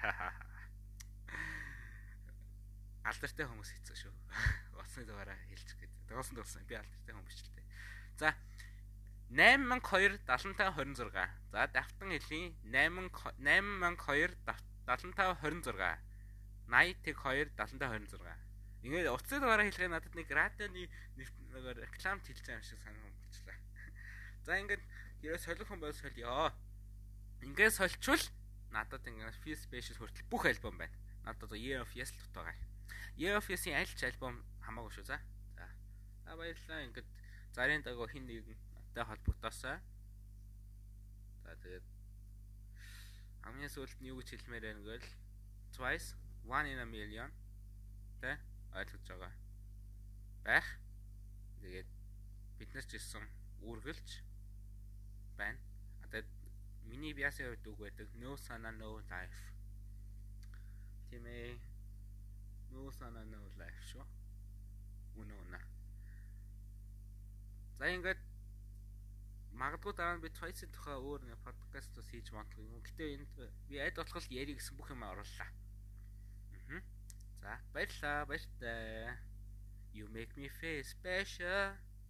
алдартай хүмүүс хийцэн шүү. [laughs] Уцны дугаараа хэлчих гэдэг. Доосон доосон би алдартай хүн биш л дээ. За 8200 7526. За давтан хэлий 8 8200 7526. 80 тэг 2 7526. Ингээд уцны дугаараа хэлэхэд надад нэг радионы рекламт хэлж байгаа юм шиг санаа болчихлаа. [laughs] За ингээд ерөө солих хүн байл солиё. Ингээд сольчвал надад ингээд Feel Spacious хүртэл бүх альбом байна. Надад Year of Yes л дутаагаа. EFS-ийн аль ч альбом хамаагүй шүү за. За. За баярлалаа. Ингээд зарын дагуу хин нэгэнтэй холбогдоосаа. За тэгээд хамгийн сүүлд нь юу гэж хэлмээр байна гэвэл twice one in a million тэ ойлгож байгаа байх. Тэгээд бид нар ч гэсэн үргэлж байна. Одоо миний биасын хувьд үг байдаг no sana no life. Тийм ээ. No sana no life шүү. Үнэ үнэ. За ингээд магадгүй дараа нь би Twice-ийн тухай өөр нэг подкаст ус хийж бодлоо юм. Гэтэ энд би айд болох ярих гэсэн бүх юм орууллаа. Аа. За баярлаа, баяртай. You make me feel special.